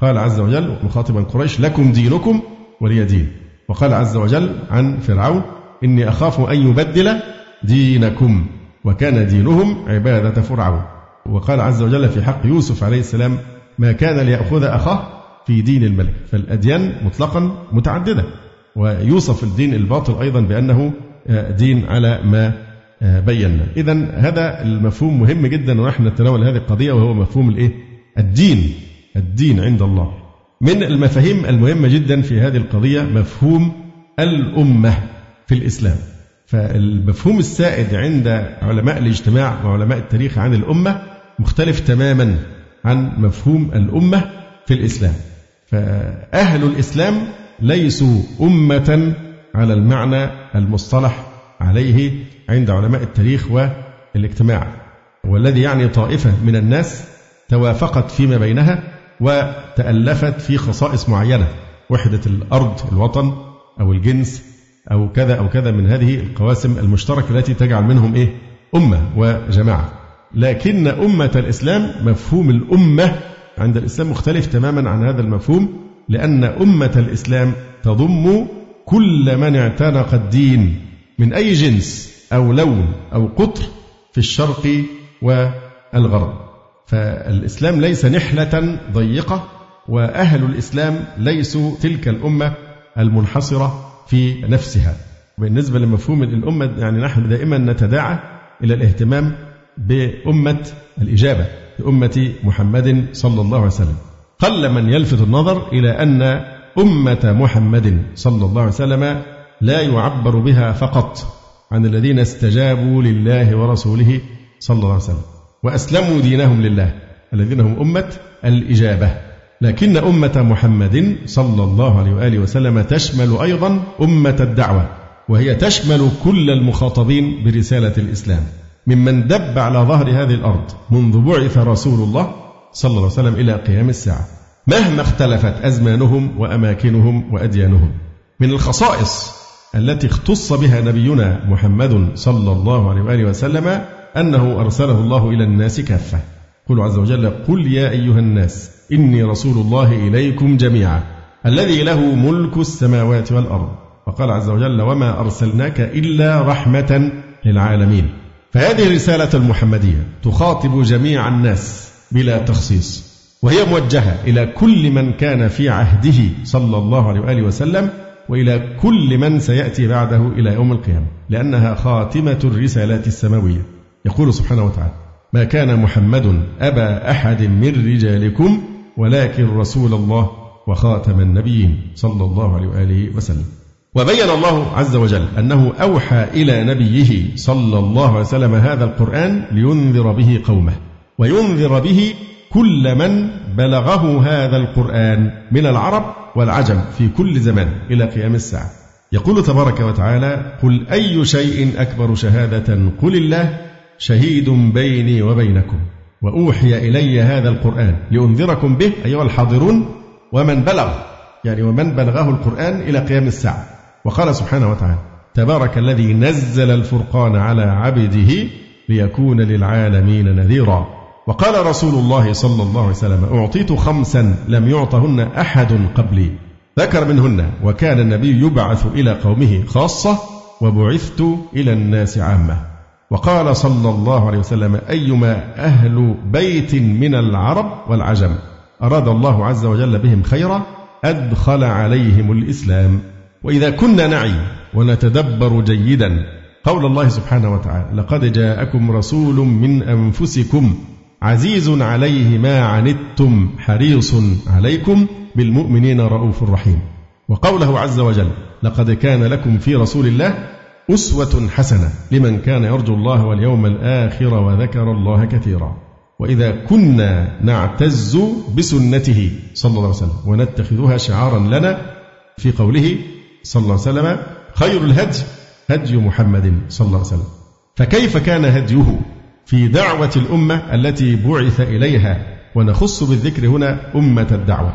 قال عز وجل مخاطبا قريش لكم دينكم ولي دين. وقال عز وجل عن فرعون إني أخاف أن يبدل دينكم وكان دينهم عبادة فرعون. وقال عز وجل في حق يوسف عليه السلام ما كان ليأخذ أخاه في دين الملك. فالأديان مطلقا متعددة. ويوصف الدين الباطل أيضا بأنه دين على ما بينا. إذا هذا المفهوم مهم جدا ونحن نتناول هذه القضية وهو مفهوم الإيه؟ الدين. الدين عند الله. من المفاهيم المهمة جدا في هذه القضية مفهوم الأمة في الإسلام. فالمفهوم السائد عند علماء الاجتماع وعلماء التاريخ عن الأمة مختلف تماما عن مفهوم الأمة في الإسلام. فأهل الإسلام ليسوا أمة على المعنى المصطلح عليه عند علماء التاريخ والاجتماع والذي يعني طائفة من الناس توافقت فيما بينها وتألفت في خصائص معينة وحدة الأرض الوطن أو الجنس أو كذا أو كذا من هذه القواسم المشتركة التي تجعل منهم إيه؟ أمة وجماعة. لكن أمة الإسلام مفهوم الأمة عند الإسلام مختلف تماما عن هذا المفهوم لأن أمة الإسلام تضم كل من اعتنق الدين من أي جنس أو لون أو قطر في الشرق والغرب. فالإسلام ليس نحلة ضيقة وأهل الإسلام ليسوا تلك الأمة المنحصرة في نفسها. بالنسبة لمفهوم الأمة يعني نحن دائما نتداعى إلى الاهتمام بأمة الإجابة بأمة محمد صلى الله عليه وسلم. قل من يلفت النظر إلى أن أمة محمد صلى الله عليه وسلم لا يعبر بها فقط عن الذين استجابوا لله ورسوله صلى الله عليه وسلم وأسلموا دينهم لله الذين هم أمة الإجابة. لكن أمة محمد صلى الله عليه وآله وسلم تشمل أيضا أمة الدعوة وهي تشمل كل المخاطبين برسالة الإسلام. ممن دب على ظهر هذه الأرض منذ بعث رسول الله صلى الله عليه وسلم إلى قيام الساعة. مهما اختلفت أزمانهم وأماكنهم وأديانهم. من الخصائص التي اختص بها نبينا محمد صلى الله عليه وآله وسلم أنه أرسله الله إلى الناس كافة. قل عز وجل قل يا أيها الناس إني رسول الله إليكم جميعا الذي له ملك السماوات والأرض. وقال عز وجل وما أرسلناك إلا رحمة للعالمين. فهذه الرسالة المحمدية تخاطب جميع الناس. بلا تخصيص. وهي موجهة إلى كل من كان في عهده صلى الله عليه وآله وسلم وإلى كل من سيأتي بعده إلى يوم القيامة لأنها خاتمة الرسالات السماوية. يقول سبحانه وتعالى ما كان محمد أبا أحد من رجالكم ولكن رسول الله وخاتم النبيين صلى الله عليه وآله وسلم. وبين الله عز وجل أنه أوحى إلى نبيه صلى الله عليه وسلم هذا القرآن لينذر به قومه. وينذر به كل من بلغه هذا القرآن من العرب والعجم في كل زمان إلى قيام الساعة. يقول تبارك وتعالى قل أي شيء أكبر شهادة قل الله شهيد بيني وبينكم وأوحي إلي هذا القرآن لأنذركم به. أيها الحاضرون ومن بلغ يعني ومن بلغه القرآن إلى قيام الساعة. وقال سبحانه وتعالى تبارك الذي نزل الفرقان على عبده ليكون للعالمين نذيرا. وقال رسول الله صلى الله عليه وسلم أعطيت خمسا لم يعطهن أحد قبلي. ذكر منهن وكان النبي يبعث إلى قومه خاصة وبعثت إلى الناس عامة. وقال صلى الله عليه وسلم أيما أهل بيت من العرب والعجم أراد الله عز وجل بهم خيرا أدخل عليهم الإسلام. وإذا كنا نعي ونتدبر جيدا قول الله سبحانه وتعالى لقد جاءكم رسول من أنفسكم عزيز عليه ما عنتم حريص عليكم بالمؤمنين رؤوف رحيم. وقوله عز وجل لقد كان لكم في رسول الله أسوة حسنة لمن كان يرجو الله واليوم الآخر وذكر الله كثيرا. وإذا كنا نعتز بسنته صلى الله عليه وسلم ونتخذها شعارا لنا في قوله صلى الله عليه وسلم خير الهدي هدي محمد صلى الله عليه وسلم. فكيف كان هديه؟ في دعوة الأمة التي بعث إليها ونخص بالذكر هنا أمة الدعوة.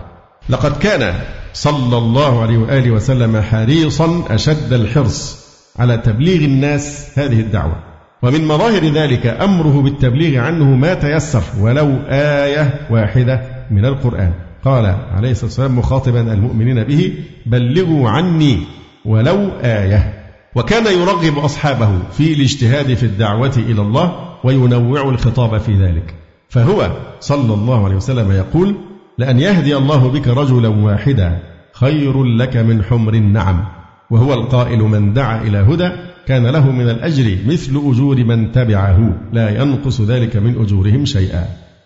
لقد كان صلى الله عليه وآله وسلم حريصا أشد الحرص على تبليغ الناس هذه الدعوة. ومن مظاهر ذلك أمره بالتبليغ عنه ما تيسر ولو آية واحدة من القرآن. قال عليه الصلاة والسلام مخاطبا المؤمنين به بلغوا عني ولو آية. وكان يرغب أصحابه في الاجتهاد في الدعوة إلى الله وينوع الخطاب في ذلك. فهو صلى الله عليه وسلم يقول لأن يهدي الله بك رجلا واحدا خير لك من حمر النعم وهو القائل من دعا إلى هدى كان له من الأجر مثل أجور من تبعه لا ينقص ذلك من أجورهم شيئا.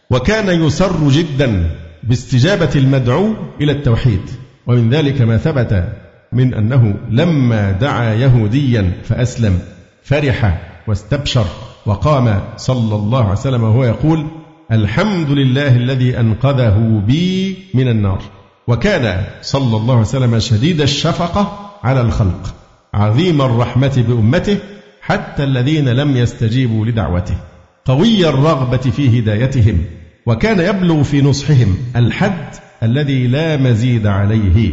وكان يسر جدا باستجابة المدعو إلى التوحيد. ومن ذلك ما ثبت من أنه لما دعا يهوديا فأسلم فرح واستبشر. وقام صلى الله عليه وسلم وهو يقول الحمد لله الذي أنقذه بي من النار. وكان صلى الله عليه وسلم شديد الشفقة على الخلق عظيم الرحمة بأمته حتى الذين لم يستجيبوا لدعوته قوي الرغبة في هدايتهم وكان يبلغ في نصحهم الحد الذي لا مزيد عليه.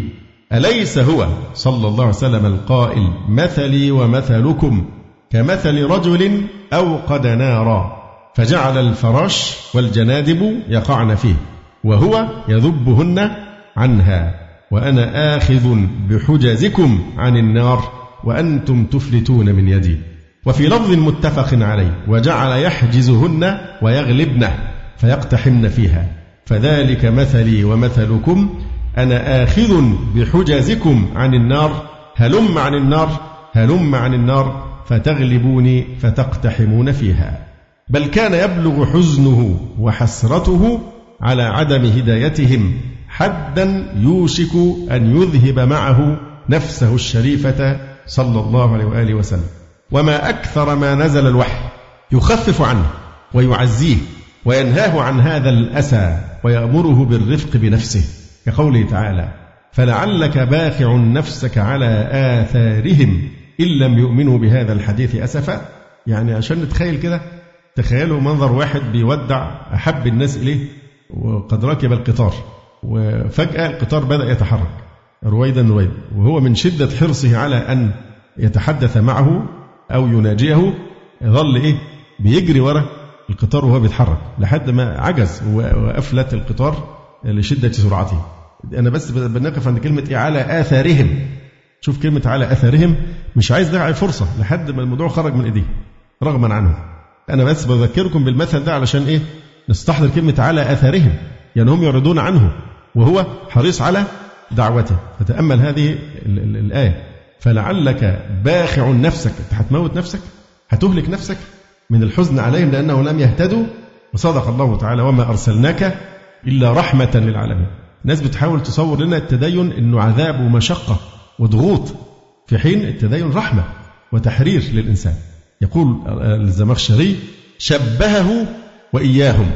أليس هو صلى الله عليه وسلم القائل مثلي ومثلكم؟ كمثل رجل أوقد نارا فجعل الفراش والجنادب يقعن فيه وهو يذبهن عنها وأنا آخذ بحجزكم عن النار وأنتم تفلتون من يدي. وفي لفظ متفق عليه وجعل يحجزهن ويغلبن فيقتحمن فيها. فذلك مثلي ومثلكم أنا آخذ بحجزكم عن النار هلم عن النار هلم عن النار فتغلبوني فتقتحمون فيها. بل كان يبلغ حزنه وحسرته على عدم هدايتهم حدا يوشك أن يذهب معه نفسه الشريفة صلى الله عليه وآله وسلم. وما أكثر ما نزل الوحي يخفف عنه ويعزيه وينهاه عن هذا الأسى ويأمره بالرفق بنفسه. كقوله تعالى فلعلك باخع نفسك على آثارهم إن لم يؤمنوا بهذا الحديث أسفا. يعني عشان نتخيل كده تخيلوا منظر واحد بيودع أحب الناس إليه وقد ركب القطار وفجأة القطار بدأ يتحرك رويدا رويدا وهو من شدة حرصه على أن يتحدث معه أو يناجيه ظل إيه؟ بيجري ورا القطار وهو بيتحرك لحد ما عجز وأفلت القطار لشدة سرعته. أنا بس بنقف عند كلمة إيه؟ على آثارهم. شوف كلمة على أثرهم مش عايز داعي فرصة لحد ما الموضوع خرج من إيديه رغما عنه أنا بس بذكركم بالمثل ده علشان إيه؟ نستحضر كلمة على أثرهم يعني هم يعرضون عنه وهو حريص على دعوته. فتأمل هذه الآية. فلعلك باخع نفسك أنت هتموت نفسك؟ هتهلك نفسك؟ من الحزن عليهم لأنهم لم يهتدوا؟ وصدق الله تعالى وما أرسلناك إلا رحمة للعالمين. الناس بتحاول تصور لنا التدين أنه عذاب ومشقة وضغوط في حين التدين رحمة وتحرير للإنسان. يقول الزمخشري شبهه وإياهم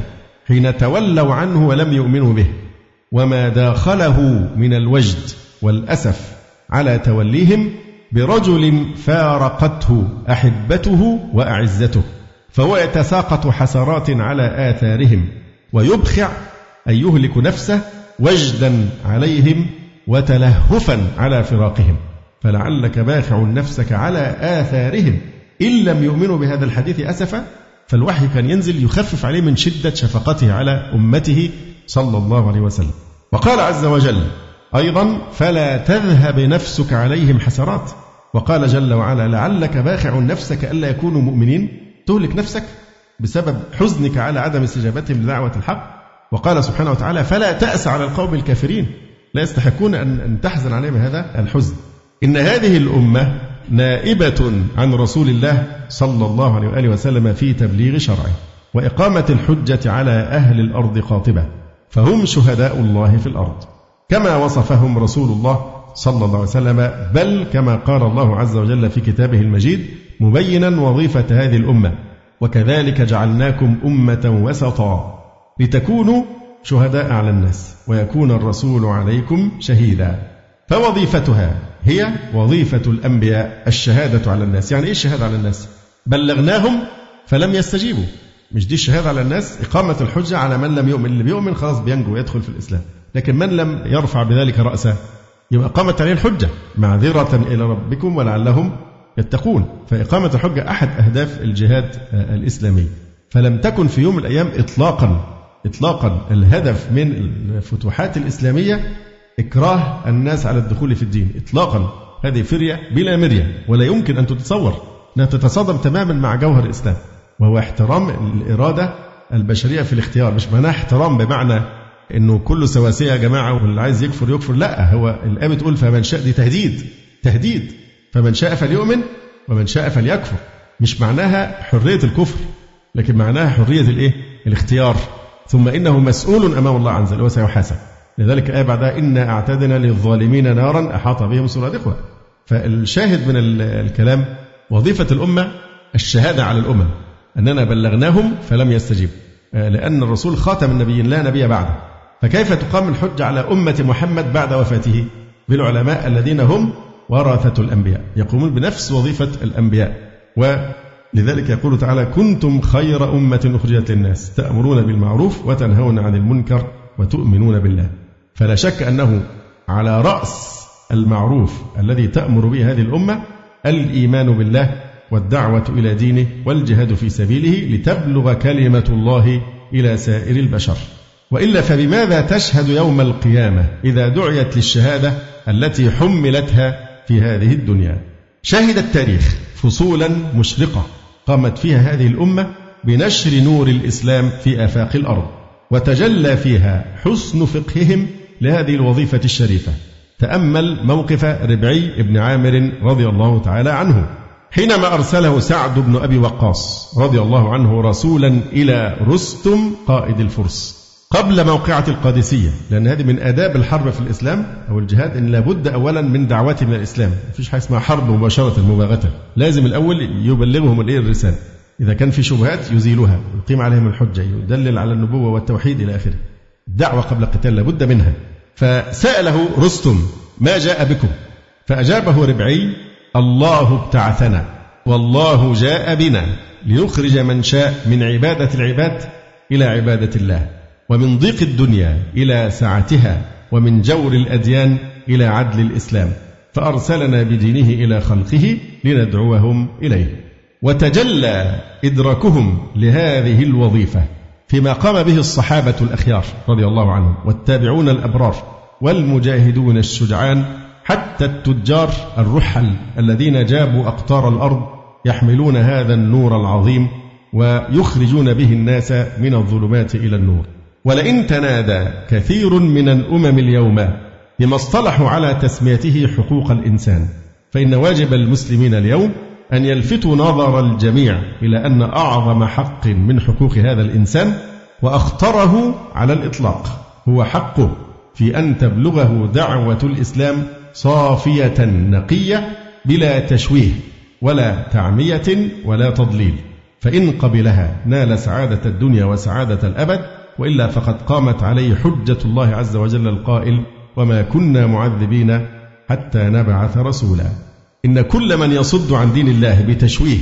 حين تولوا عنه ولم يؤمنوا به وما داخله من الوجد والأسف على توليهم برجل فارقته أحبته وأعزته فهو يتساقط حسرات على آثارهم ويبخع أن يهلك نفسه وجدا عليهم وتلهفا على فراقهم. فلعلك باخع نفسك على آثارهم. إن لم يؤمنوا بهذا الحديث أسفا فالوحي كان ينزل يخفف عليه من شدة شفقته على أمته صلى الله عليه وسلم. وقال عز وجل أيضا فلا تذهب نفسك عليهم حسرات. وقال جل وعلا لعلك باخع نفسك ألا يكونوا مؤمنين. تهلك نفسك بسبب حزنك على عدم استجابتهم لدعوة الحق. وقال سبحانه وتعالى فلا تأس على القوم الكافرين. لا يستحقون أن تحزن عليهم هذا الحزن. إن هذه الأمة نائبة عن رسول الله صلى الله عليه وآله وسلم في تبليغ شرعه وإقامة الحجة على أهل الأرض قاطبة فهم شهداء الله في الأرض. كما وصفهم رسول الله صلى الله عليه وسلم بل كما قال الله عز وجل في كتابه المجيد مبينا وظيفة هذه الأمة وكذلك جعلناكم أمة وسطا لتكونوا شهداء على الناس ويكون الرسول عليكم شهيدا. فوظيفتها هي وظيفة الأنبياء الشهادة على الناس. يعني إيه الشهادة على الناس؟ بلغناهم فلم يستجيبوا. مش دي الشهادة على الناس؟ إقامة الحجة على من لم يؤمن. اللي بيؤمن خلاص بينجو ويدخل في الإسلام. لكن من لم يرفع بذلك رأسه؟ يبقى قامت عليه الحجة. معذرة إلى ربكم ولعلهم يتقون. فإقامة الحجة أحد أهداف الجهاد الإسلامي. فلم تكن في يوم من الأيام إطلاقا إطلاقا الهدف من الفتوحات الإسلامية إكراه الناس على الدخول في الدين إطلاقا. هذه فرية بلا مرية ولا يمكن أن تتصور أنها تتصادم تماما مع جوهر الإسلام وهو احترام الإرادة البشرية في الاختيار مش معناه احترام بمعنى إنه كله سواسية يا جماعة واللي عايز يكفر يكفر لا هو الايه بتقول فمن شاء دي تهديد تهديد. فمن شاء فليؤمن ومن شاء فليكفر. مش معناها حرية الكفر لكن معناها حرية الإيه؟ الاختيار. ثم إنه مسؤول أمام الله عز وجل وسيحاسب. لذلك الآية بعدها إنا أعتدنا للظالمين نارا أحاط بهم سرادقها. فالشاهد من الكلام وظيفة الأمة الشهادة على الأمم أننا بلغناهم فلم يستجيبوا لأن الرسول خاتم النبيين لا نبي بعده. فكيف تقام الحجة على أمة محمد بعد وفاته؟ بالعلماء الذين هم ورثة الأنبياء. يقومون بنفس وظيفة الأنبياء ولذلك يقول تعالى كنتم خير أمة أخرجت للناس تأمرون بالمعروف وتنهون عن المنكر وتؤمنون بالله. فلا شك أنه على رأس المعروف الذي تأمر به هذه الأمة الإيمان بالله والدعوة إلى دينه والجهاد في سبيله لتبلغ كلمة الله إلى سائر البشر. وإلا فبماذا تشهد يوم القيامة إذا دعيت للشهادة التي حملتها في هذه الدنيا؟ شهد التاريخ فصولا مشرقة قامت فيها هذه الأمة بنشر نور الإسلام في آفاق الأرض وتجلى فيها حسن فقههم لهذه الوظيفة الشريفة. تأمل موقف ربعي بن عامر رضي الله تعالى عنه. حينما أرسله سعد بن أبي وقاص رضي الله عنه رسولا إلى رستم قائد الفرس. قبل موقعة القادسية لأن هذه من آداب الحرب في الإسلام أو الجهاد أن لابد أولا من دعوته من الإسلام. مفيش حاجة اسمها حرب مباشرة مباغتة. لازم الأول يبلغهم الإيه؟ الرسالة. إذا كان في شبهات يزيلها ويقيم عليهم الحجة يدلل على النبوة والتوحيد إلى آخره. الدعوة قبل القتال لابد منها. فسأله رستم ما جاء بكم؟ فأجابه ربعي الله ابتعثنا والله جاء بنا ليخرج من شاء من عبادة العباد إلى عبادة الله. ومن ضيق الدنيا إلى سعتها ومن جور الأديان إلى عدل الإسلام. فأرسلنا بدينه إلى خلقه لندعوهم إليه. وتجلى إدراكهم لهذه الوظيفة فيما قام به الصحابة الأخيار رضي الله عنهم والتابعون الأبرار والمجاهدون الشجعان حتى التجار الرحل الذين جابوا أقطار الأرض يحملون هذا النور العظيم ويخرجون به الناس من الظلمات إلى النور. ولئن تنادى كثير من الأمم اليوم بما اصطلحوا على تسميته حقوق الإنسان فإن واجب المسلمين اليوم أن يلفتوا نظر الجميع إلى أن أعظم حق من حقوق هذا الإنسان وأخطره على الإطلاق هو حقه في أن تبلغه دعوة الإسلام صافية نقية بلا تشويه ولا تعمية ولا تضليل فإن قبلها نال سعادة الدنيا وسعادة الأبد وإلا فقد قامت عليه حجة الله عز وجل القائل وما كنا معذبين حتى نبعث رسولا. إن كل من يصد عن دين الله بتشويه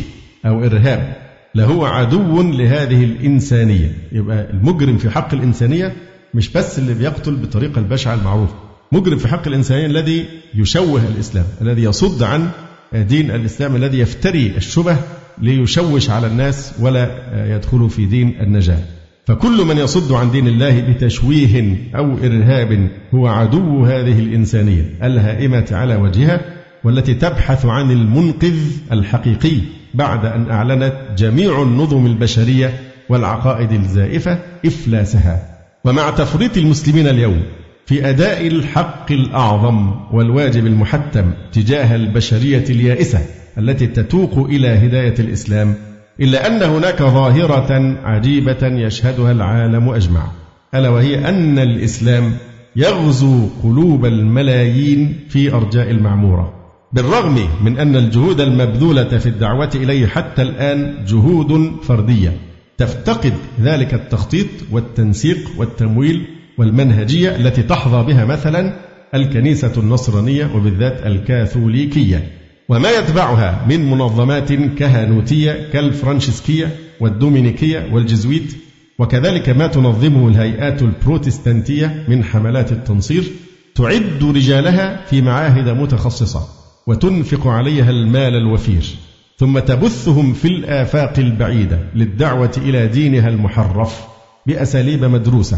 أو إرهاب لهو عدو لهذه الإنسانية. يبقى المجرم في حق الإنسانية مش بس اللي بيقتل بالطريقة البشعة المعروفة. مجرم في حق الإنسانية الذي يشوه الإسلام الذي يصد عن دين الإسلام الذي يفتري الشبه ليشوش على الناس ولا يدخلوا في دين النجاة. فكل من يصد عن دين الله بتشويه أو إرهاب هو عدو هذه الإنسانية الهائمة على وجهها والتي تبحث عن المنقذ الحقيقي بعد أن أعلنت جميع النظم البشرية والعقائد الزائفة إفلاسها. ومع تفريط المسلمين اليوم في أداء الحق الأعظم والواجب المحتم تجاه البشرية اليائسة التي تتوق إلى هداية الإسلام إلا أن هناك ظاهرة عجيبة يشهدها العالم أجمع ألا وهي أن الإسلام يغزو قلوب الملايين في أرجاء المعمورة بالرغم من أن الجهود المبذولة في الدعوة إليه حتى الآن جهود فردية تفتقد ذلك التخطيط والتنسيق والتمويل والمنهجية التي تحظى بها مثلا الكنيسة النصرانية وبالذات الكاثوليكية. وما يتبعها من منظمات كهنوتية كالفرانشسكية والدومينيكية والجزويت وكذلك ما تنظمه الهيئات البروتستانتية من حملات التنصير تعد رجالها في معاهد متخصصة وتنفق عليها المال الوفير ثم تبثهم في الآفاق البعيدة للدعوة إلى دينها المحرف بأساليب مدروسة.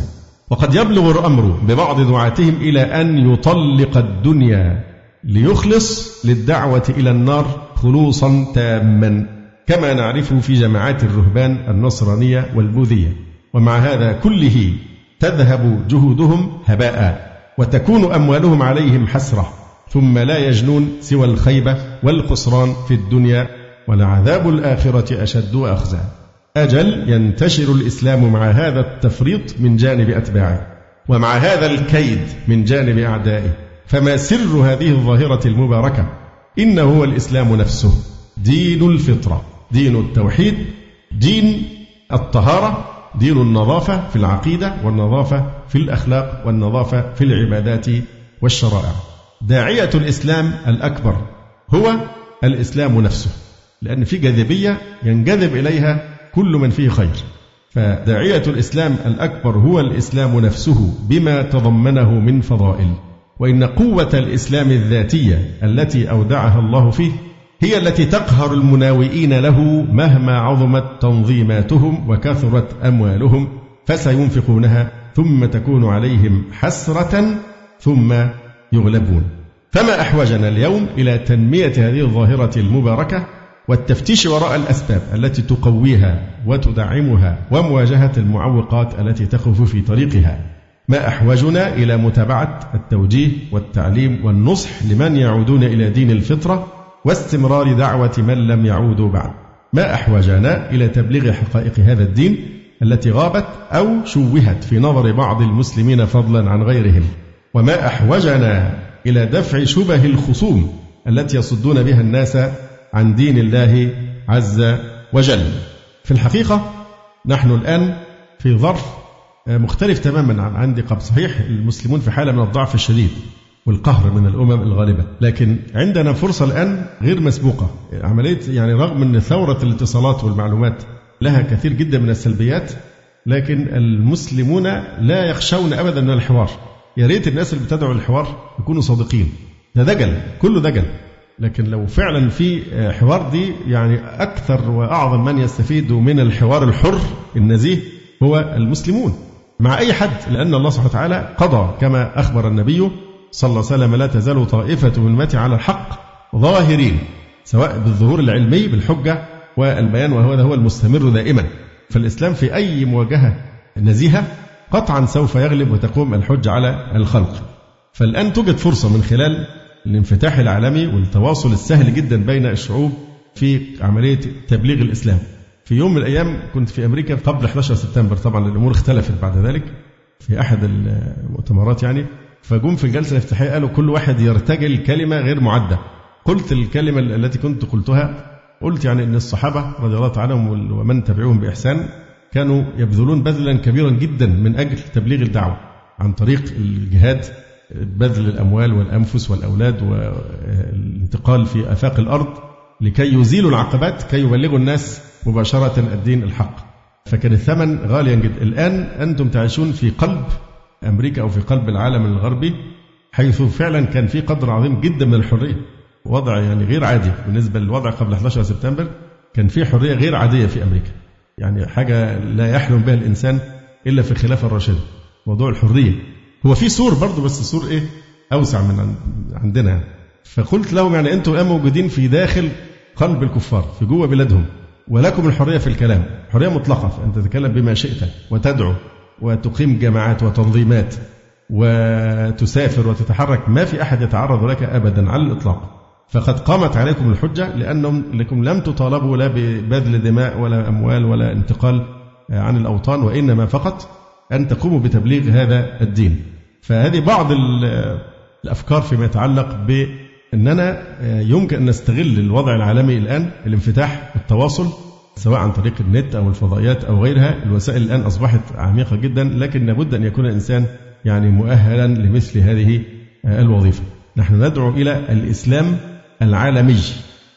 وقد يبلغ الأمر ببعض دعاتهم إلى أن يطلق الدنيا ليخلص للدعوة إلى النار خلوصا تاما كما نعرفه في جماعات الرهبان النصرانية والبوذية. ومع هذا كله تذهب جهودهم هباء وتكون أموالهم عليهم حسرة ثم لا يجنون سوى الخيبة والخسران في الدنيا ولعذاب الآخرة أشد وأخزى. أجل ينتشر الإسلام مع هذا التفريط من جانب أتباعه ومع هذا الكيد من جانب أعدائه. فما سر هذه الظاهرة المباركة؟ إنه هو الإسلام نفسه. دين الفطرة. دين التوحيد. دين الطهارة. دين النظافة في العقيدة والنظافة في الأخلاق والنظافة في العبادات والشرائع. داعية الإسلام الأكبر هو الإسلام نفسه. لأن في جاذبية ينجذب إليها كل من فيه خير. فداعية الإسلام الأكبر هو الإسلام نفسه بما تضمنه من فضائل. وإن قوة الإسلام الذاتية التي أودعها الله فيه هي التي تقهر المناوئين له مهما عظمت تنظيماتهم وكثرت أموالهم فسينفقونها ثم تكون عليهم حسرة ثم يغلبون. فما أحوجنا اليوم إلى تنمية هذه الظاهرة المباركة والتفتيش وراء الأسباب التي تقويها وتدعمها ومواجهة المعوقات التي تخف في طريقها. ما أحوجنا إلى متابعة التوجيه والتعليم والنصح لمن يعودون إلى دين الفطرة واستمرار دعوة من لم يعودوا بعد ما أحوجنا إلى تبليغ حقائق هذا الدين التي غابت أو شوهت في نظر بعض المسلمين فضلا عن غيرهم وما أحوجنا إلى دفع شبه الخصوم التي يصدون بها الناس عن دين الله عز وجل. في الحقيقة نحن الآن في ظرف مختلف تماما عن عندي قبل. صحيح المسلمون في حالة من الضعف الشديد والقهر من الأمم الغالبة لكن عندنا فرصة الآن غير مسبوقة. عملية يعني رغم أن ثورة الاتصالات والمعلومات لها كثير جدا من السلبيات لكن المسلمون لا يخشون أبدا من الحوار. يا ريت الناس اللي بتدعو للحوار يكونوا صادقين. ده دجل كله دجل. لكن لو فعلا في حوار دي يعني أكثر وأعظم من يستفيد من الحوار الحر النزيه هو المسلمون. مع أي حد لأن الله سبحانه وتعالى قضى كما أخبر النبي صلى الله عليه وسلم لا تزال طائفة من أمتي على الحق ظاهرين سواء بالظهور العلمي بالحجة والبيان وهذا هو المستمر دائما. فالإسلام في أي مواجهة نزيهة قطعا سوف يغلب وتقوم الحجة على الخلق. فالآن توجد فرصة من خلال الانفتاح العالمي والتواصل السهل جدا بين الشعوب في عملية تبليغ الإسلام. في يوم من الأيام كنت في أمريكا قبل 11 سبتمبر. طبعا الأمور اختلفت بعد ذلك في أحد المؤتمرات يعني. فجم في الجلسة الافتتاحية قالوا كل واحد يرتجل كلمة غير معدة. قلت الكلمة التي كنت قلتها قلت يعني أن الصحابة رضي الله تعالى عنهم ومن تبعوهم بإحسان كانوا يبذلون بذلا كبيرا جدا من أجل تبليغ الدعوة عن طريق الجهاد بذل الأموال والأنفس والأولاد والانتقال في آفاق الأرض لكي يزيلوا العقبات كي يبلغوا الناس مباشرة الدين الحق. فكان الثمن غاليا جدا. الآن أنتم تعيشون في قلب أمريكا أو في قلب العالم الغربي حيث فعلا كان في قدر عظيم جدا من الحرية. وضع يعني غير عادي بالنسبة للوضع قبل 11 سبتمبر كان في حرية غير عادية في أمريكا. يعني حاجة لا يحلم بها الإنسان إلا في الخلافة الراشدة موضوع الحرية. هو في سور برضه بس سور إيه؟ أوسع من عندنا. فقلت لهم يعني أنتم الآن موجودين في داخل قلب الكفار في جوه بلادهم. ولكم الحرية في الكلام. حرية مطلقة فأنت تتكلم بما شئت وتدعو وتقيم جماعات وتنظيمات وتسافر وتتحرك. ما في أحد يتعرض لك أبدا على الإطلاق. فقد قامت عليكم الحجة لأنهم لكم لم تطالبوا لا ببذل دماء ولا أموال ولا انتقال عن الأوطان وإنما فقط أن تقوموا بتبليغ هذا الدين. فهذه بعض الأفكار فيما يتعلق بأننا يمكن أن نستغل الوضع العالمي الآن الانفتاح والتواصل سواء عن طريق النت أو الفضائيات أو غيرها. الوسائل الآن أصبحت عميقة جدا لكن لابد أن يكون الإنسان يعني مؤهلا لمثل هذه الوظيفة. نحن ندعو إلى الإسلام العالمي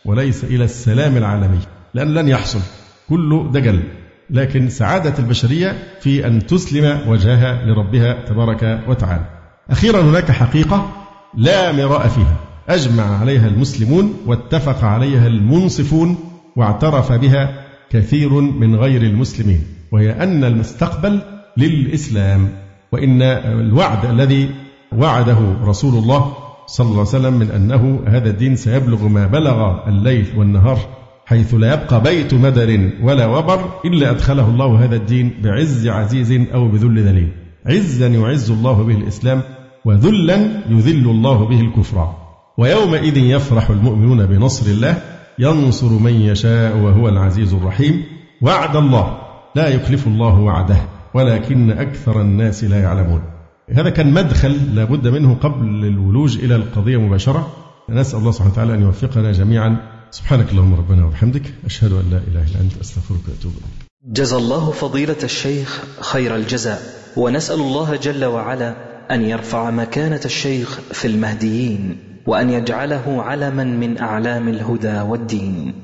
وليس إلى السلام العالمي لأن لن يحصل كله دجل. لكن سعادة البشرية في أن تسلم وجهها لربها تبارك وتعالى. أخيرا هناك حقيقة لا مراء فيها. أجمع عليها المسلمون واتفق عليها المنصفون واعترف بها كثير من غير المسلمين وهي أن المستقبل للإسلام وإن الوعد الذي وعده رسول الله صلى الله عليه وسلم من أنه هذا الدين سيبلغ ما بلغ الليل والنهار حيث لا يبقى بيت مدر ولا وبر إلا أدخله الله هذا الدين بعز عزيز أو بذل ذليل. عزا يعز الله به الإسلام وذلا يذل الله به الكفر. ويومئذ يفرح المؤمنون بنصر الله ينصر من يشاء وهو العزيز الرحيم. وعد الله لا يخلف الله وعده ولكن أكثر الناس لا يعلمون. هذا كان مدخل لابد منه قبل الولوج إلى القضية مباشرة. نسأل الله سبحانه وتعالى أن يوفقنا جميعا. سبحانك اللهم ربنا وبحمدك أشهد أن لا إله إلا أنت أستغفرك وأتوب إليك. جزى الله فضيلة الشيخ خير الجزاء. ونسأل الله جل وعلا أن يرفع مكانة الشيخ في المهديين. وأن يجعله علما من أعلام الهدى والدين.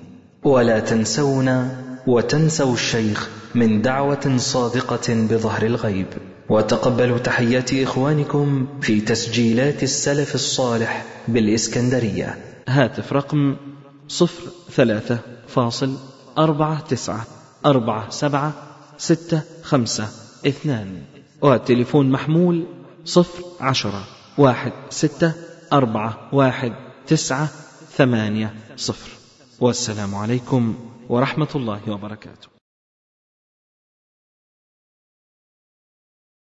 ولا تنسونا وتنسوا الشيخ من دعوة صادقة بظهر الغيب. وتقبلوا تحيات إخوانكم في تسجيلات السلف الصالح بالإسكندرية. هاتف رقم صفر ثلاثة فاصل أربعة تسعة أربعة سبعة ستة خمسة اثنان. والتليفون محمول صفر عشرة واحد ستة أربعة واحد تسعة ثمانية صفر. والسلام عليكم ورحمة الله وبركاته.